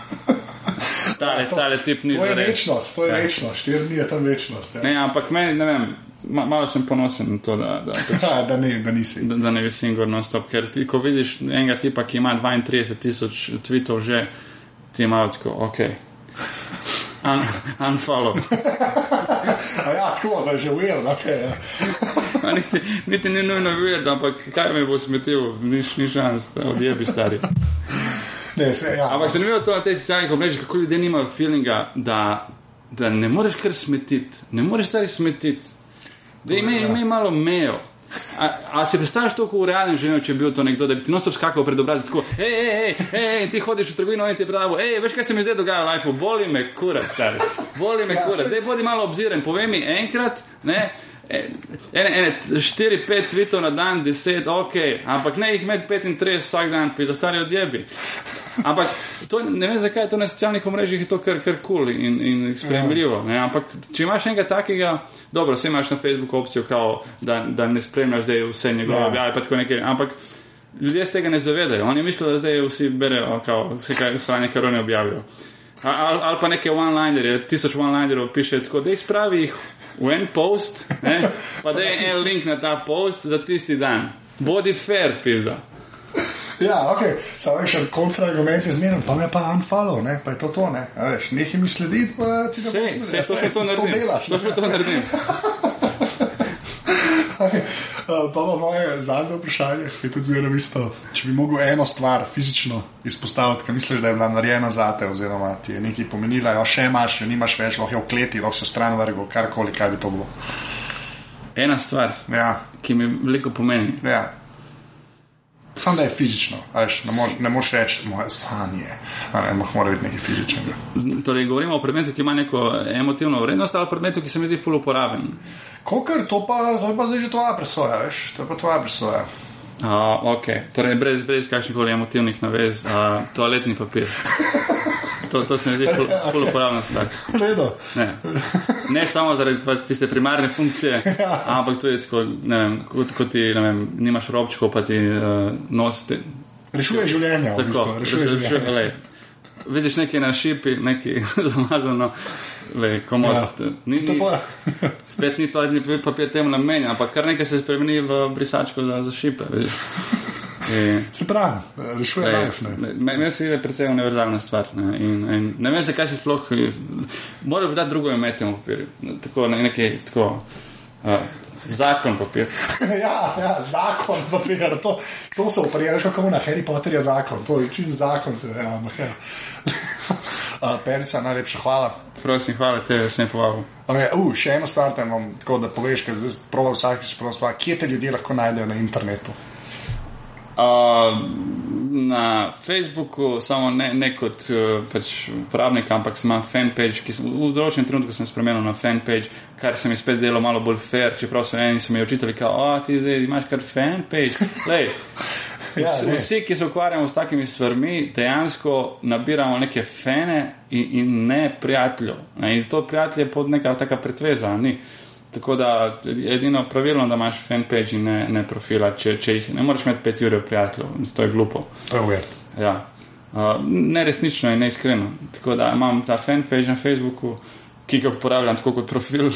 B: Tale,
A: To-
B: tale tip ni
A: To je
B: zares.
A: večnost, to je
B: Ja.
A: večnost, štiri dni je tam večnost. Ja.
B: Ne, ampak meni, ne vem, ma, malo sem ponosen na to, da, da,
A: Ja, da, ne, da nisi.
B: da, da ne visim gor non-stop. Ker ti, ko vidiš enega tipa, ki ima 32 tisoč tweetov, že ti imajo tako, ok. Un, unfollow.
A: Ja, tako, da je že weird, ok. Ja.
B: Niti, niti ni nujno videti, ampak kaj me bo smetil, niš ni šans, da odjebi stari.
A: Ne, se, ja.
B: Ampak ne vidijo to na teh socialnih omrežjih, kako ljudje nimajo feelinga, da, da ne moreš kar smetiti, ne moreš stari smetiti. Da ime, ime malo mejo. A, a si predstavljaš to, kot v realnem življenju, če bi bil to nekdo, da bi ti nostop skakal pred obraz, tako, hej, hej, hej, hej, ti hodiš v trgovino in ti pravi, hej, veš, kaj se mi zdaj dogaja v lifeu, boli me kura, stari, boli me
A: Ja,
B: kura,
A: saj-
B: zdaj bodi malo obziren, povej mi enkrat, ne, ene, ene, štiri, pet tweetov na dan, deset, ok, ampak ne jih med 35 vsak dan, pi za stari odjebi. Ampak to, ne vem, zakaj je to na socialnih omrežjih je to kar kar kul cool in, in sprejemljivo. Ne? Ampak če imaš enega takega, dobro, vse imaš na Facebooku opcijo, kao, da, da ne spremljaš zdaj vse njegove
A: Ja.
B: objave, pa tako nekaj. Ampak ljudje z tega ne zavedajo. Oni mislijo, da zdaj vsi berejo, kao, vse kaj stranje, kar oni objavijo. Ali al pa neke one-linerje, tisoč one-linerjev piše tako, da izpravi jih v en post, ne? pa da je en link na ta post za tisti dan. Bodi fair, pizda.
A: Ja, ok, samo še kontraargument je zmeren, pa me pa unfollow, ne, pa je to to, ne, veš, nekaj mi sledi, pa ti
B: Vse, vse, to še to
A: to
B: naredim.
A: delaš.
B: To še to naredim.
A: Okay. Uh, pa pa moje zadnje vprašanje, ki je tudi zelo isto. Če bi mogel eno stvar fizično izpostaviti, ki misliš, da je bila narejena za te, oziroma ti je nekaj pomenila, jo še imaš, jo nimaš več, lahko je v kleti, lahko se stran vrgo, karkoli, kaj bi to bilo.
B: Ena stvar,
A: Ja,
B: ki mi veliko pomeni.
A: ja. Sam da je fizično, a veš, ne moreš, ne moreš reči moje sanje, ampak mora biti nekaj fizičnega.
B: Torej, govorimo o predmetu, ki ima neko emotivno vrednost, ali predmetu, ki se mi zdi ful uporaben.
A: Kokar, to pa, to je pa zdaj že tvoja presoja, veš, to je pa tvoja presoja.
B: Uh, ok, torej brez, brez kakršnih koli emotivnih navez, uh, toaletni papir. To, to se mi zdi ful, ful uporabna stvar. Ne. ne samo zaradi tiste primarne funkcije, ampak tudi tako, vem, kot, kot ti, vem, nimaš robčkov, pa ti uh, nosite.
A: Rešuje življenje, v
B: Tako,
A: bistvu, rešuje
B: rešuje-
A: življenje.
B: lej. Vidiš nekaj na šipi, nekaj zamazano, lej, komod.
A: Ja.
B: Ni, ni, spet ni to edini papir temu namenjen, ampak kar nekaj se spremeni v brisačko za, za šipe. vidiš. In-
A: se pravi, rešuje life.
B: me- Meni se da je precej univerzalna stvar. Ne, in, in ne vem, zakaj se sploh. Morajo bi dati drugo ime temu papirju. Tako, ne, nekaj, tako, uh, zakon papir.
A: ja, ja, zakon, papir, to, to se uparjaš, kako na Harry Potterju zakon, to je čim zakon se, ja, ampak ja. Uh, Perica, najlepša hvala.
B: Prosim, hvala te, da sem povabil.
A: Okay, uh, še eno stvar, te imam tako, da poveš, ker zdaj prav vsakič sprav, kje te ljudje lahko najdejo na internetu.
B: Uh, na Facebooku, samo ne, ne kot uh, pač uporabnik, ampak sem imel fanpage, ki sem v določenem trenutku spremenil na fanpage, kar se mi spet delo malo bolj fair, čeprav so eni so mi učitelji, kao, o, ti zdaj imaš kar fanpage. Lej,
A: Ja,
B: vsi,
A: ne.
B: vsi, ki se ukvarjamo s takimi stvarmi, dejansko nabiramo neke fene in, in ne prijateljev. In to prijatelj je pod neka taka pretveza. Ni. Tako da edino pravilno, da imaš fanpage in ne, ne profila, če, če jih ne moreš imeti pet ur prijateljev, to je glupo.
A: Je weird.
B: Ja. Uh, neresnično in neiskreno. Tako da imam ta fanpage na Facebooku, ki ga uporabljam tako kot profil.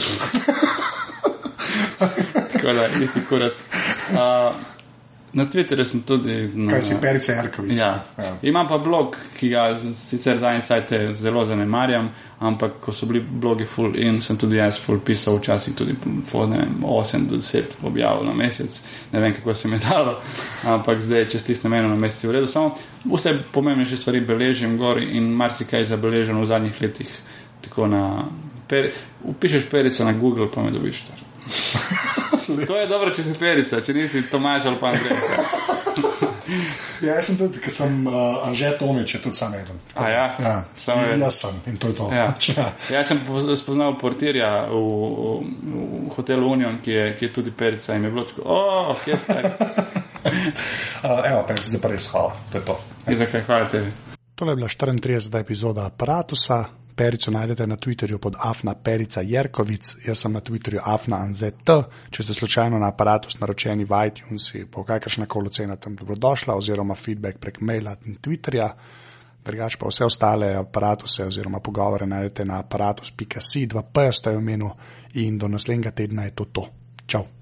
B: tako da, isti kurac. Uh, na Twitterju sem tudi. Na,
A: Kaj si Perica Jarkovič?
B: Ja.
A: ja.
B: Imam pa blog, ki ga sicer zadnji cajt zelo zanemarjam, ampak ko so bili blogi full in sem tudi jaz full pisal, včasih tudi po ne vem, 8 do 10 objav na mesec, ne vem kako se mi je dalo, ampak zdaj čez tiste meno na mesec je v redu. Samo vse pomembnejše stvari beležim gor in marsikaj je zabeleženo v zadnjih letih. Tako na, per, upišeš perica na Google, pa me dobiš. Tar. To je dobro, če si perica, če nisi Tomaž ali pa Andrej.
A: Ja, jaz sem tudi, ker sem uh, Anže Tomič, je tudi sam eden.
B: A ja?
A: ja.
B: Samo je-
A: jaz sem in to je to.
B: Ja.
A: Ja.
B: Jaz sem poz- spoznal portirja v, v, v hotelu Union, ki je, ki je tudi perica in je bilo tako, oh, kje ste?
A: Uh, evo, Perica, zdaj pa res hvala, to je to.
B: In zakaj hvala tebi?
A: Tole je bila 34. epizoda aparata. Perico najdete na Twitterju pod Afna Perica Jerkovic, jaz sem na Twitterju Afna Anzet. Če ste slučajno na aparatus naročeni v iTunes, bo kakršna koli cena tam dobrodošla, oziroma feedback prek maila in Twitterja. Drugač pa vse ostale aparatuse oziroma pogovore najdete na aparatus.si, 2p ste v imenu in do naslednjega tedna je to to. Čau!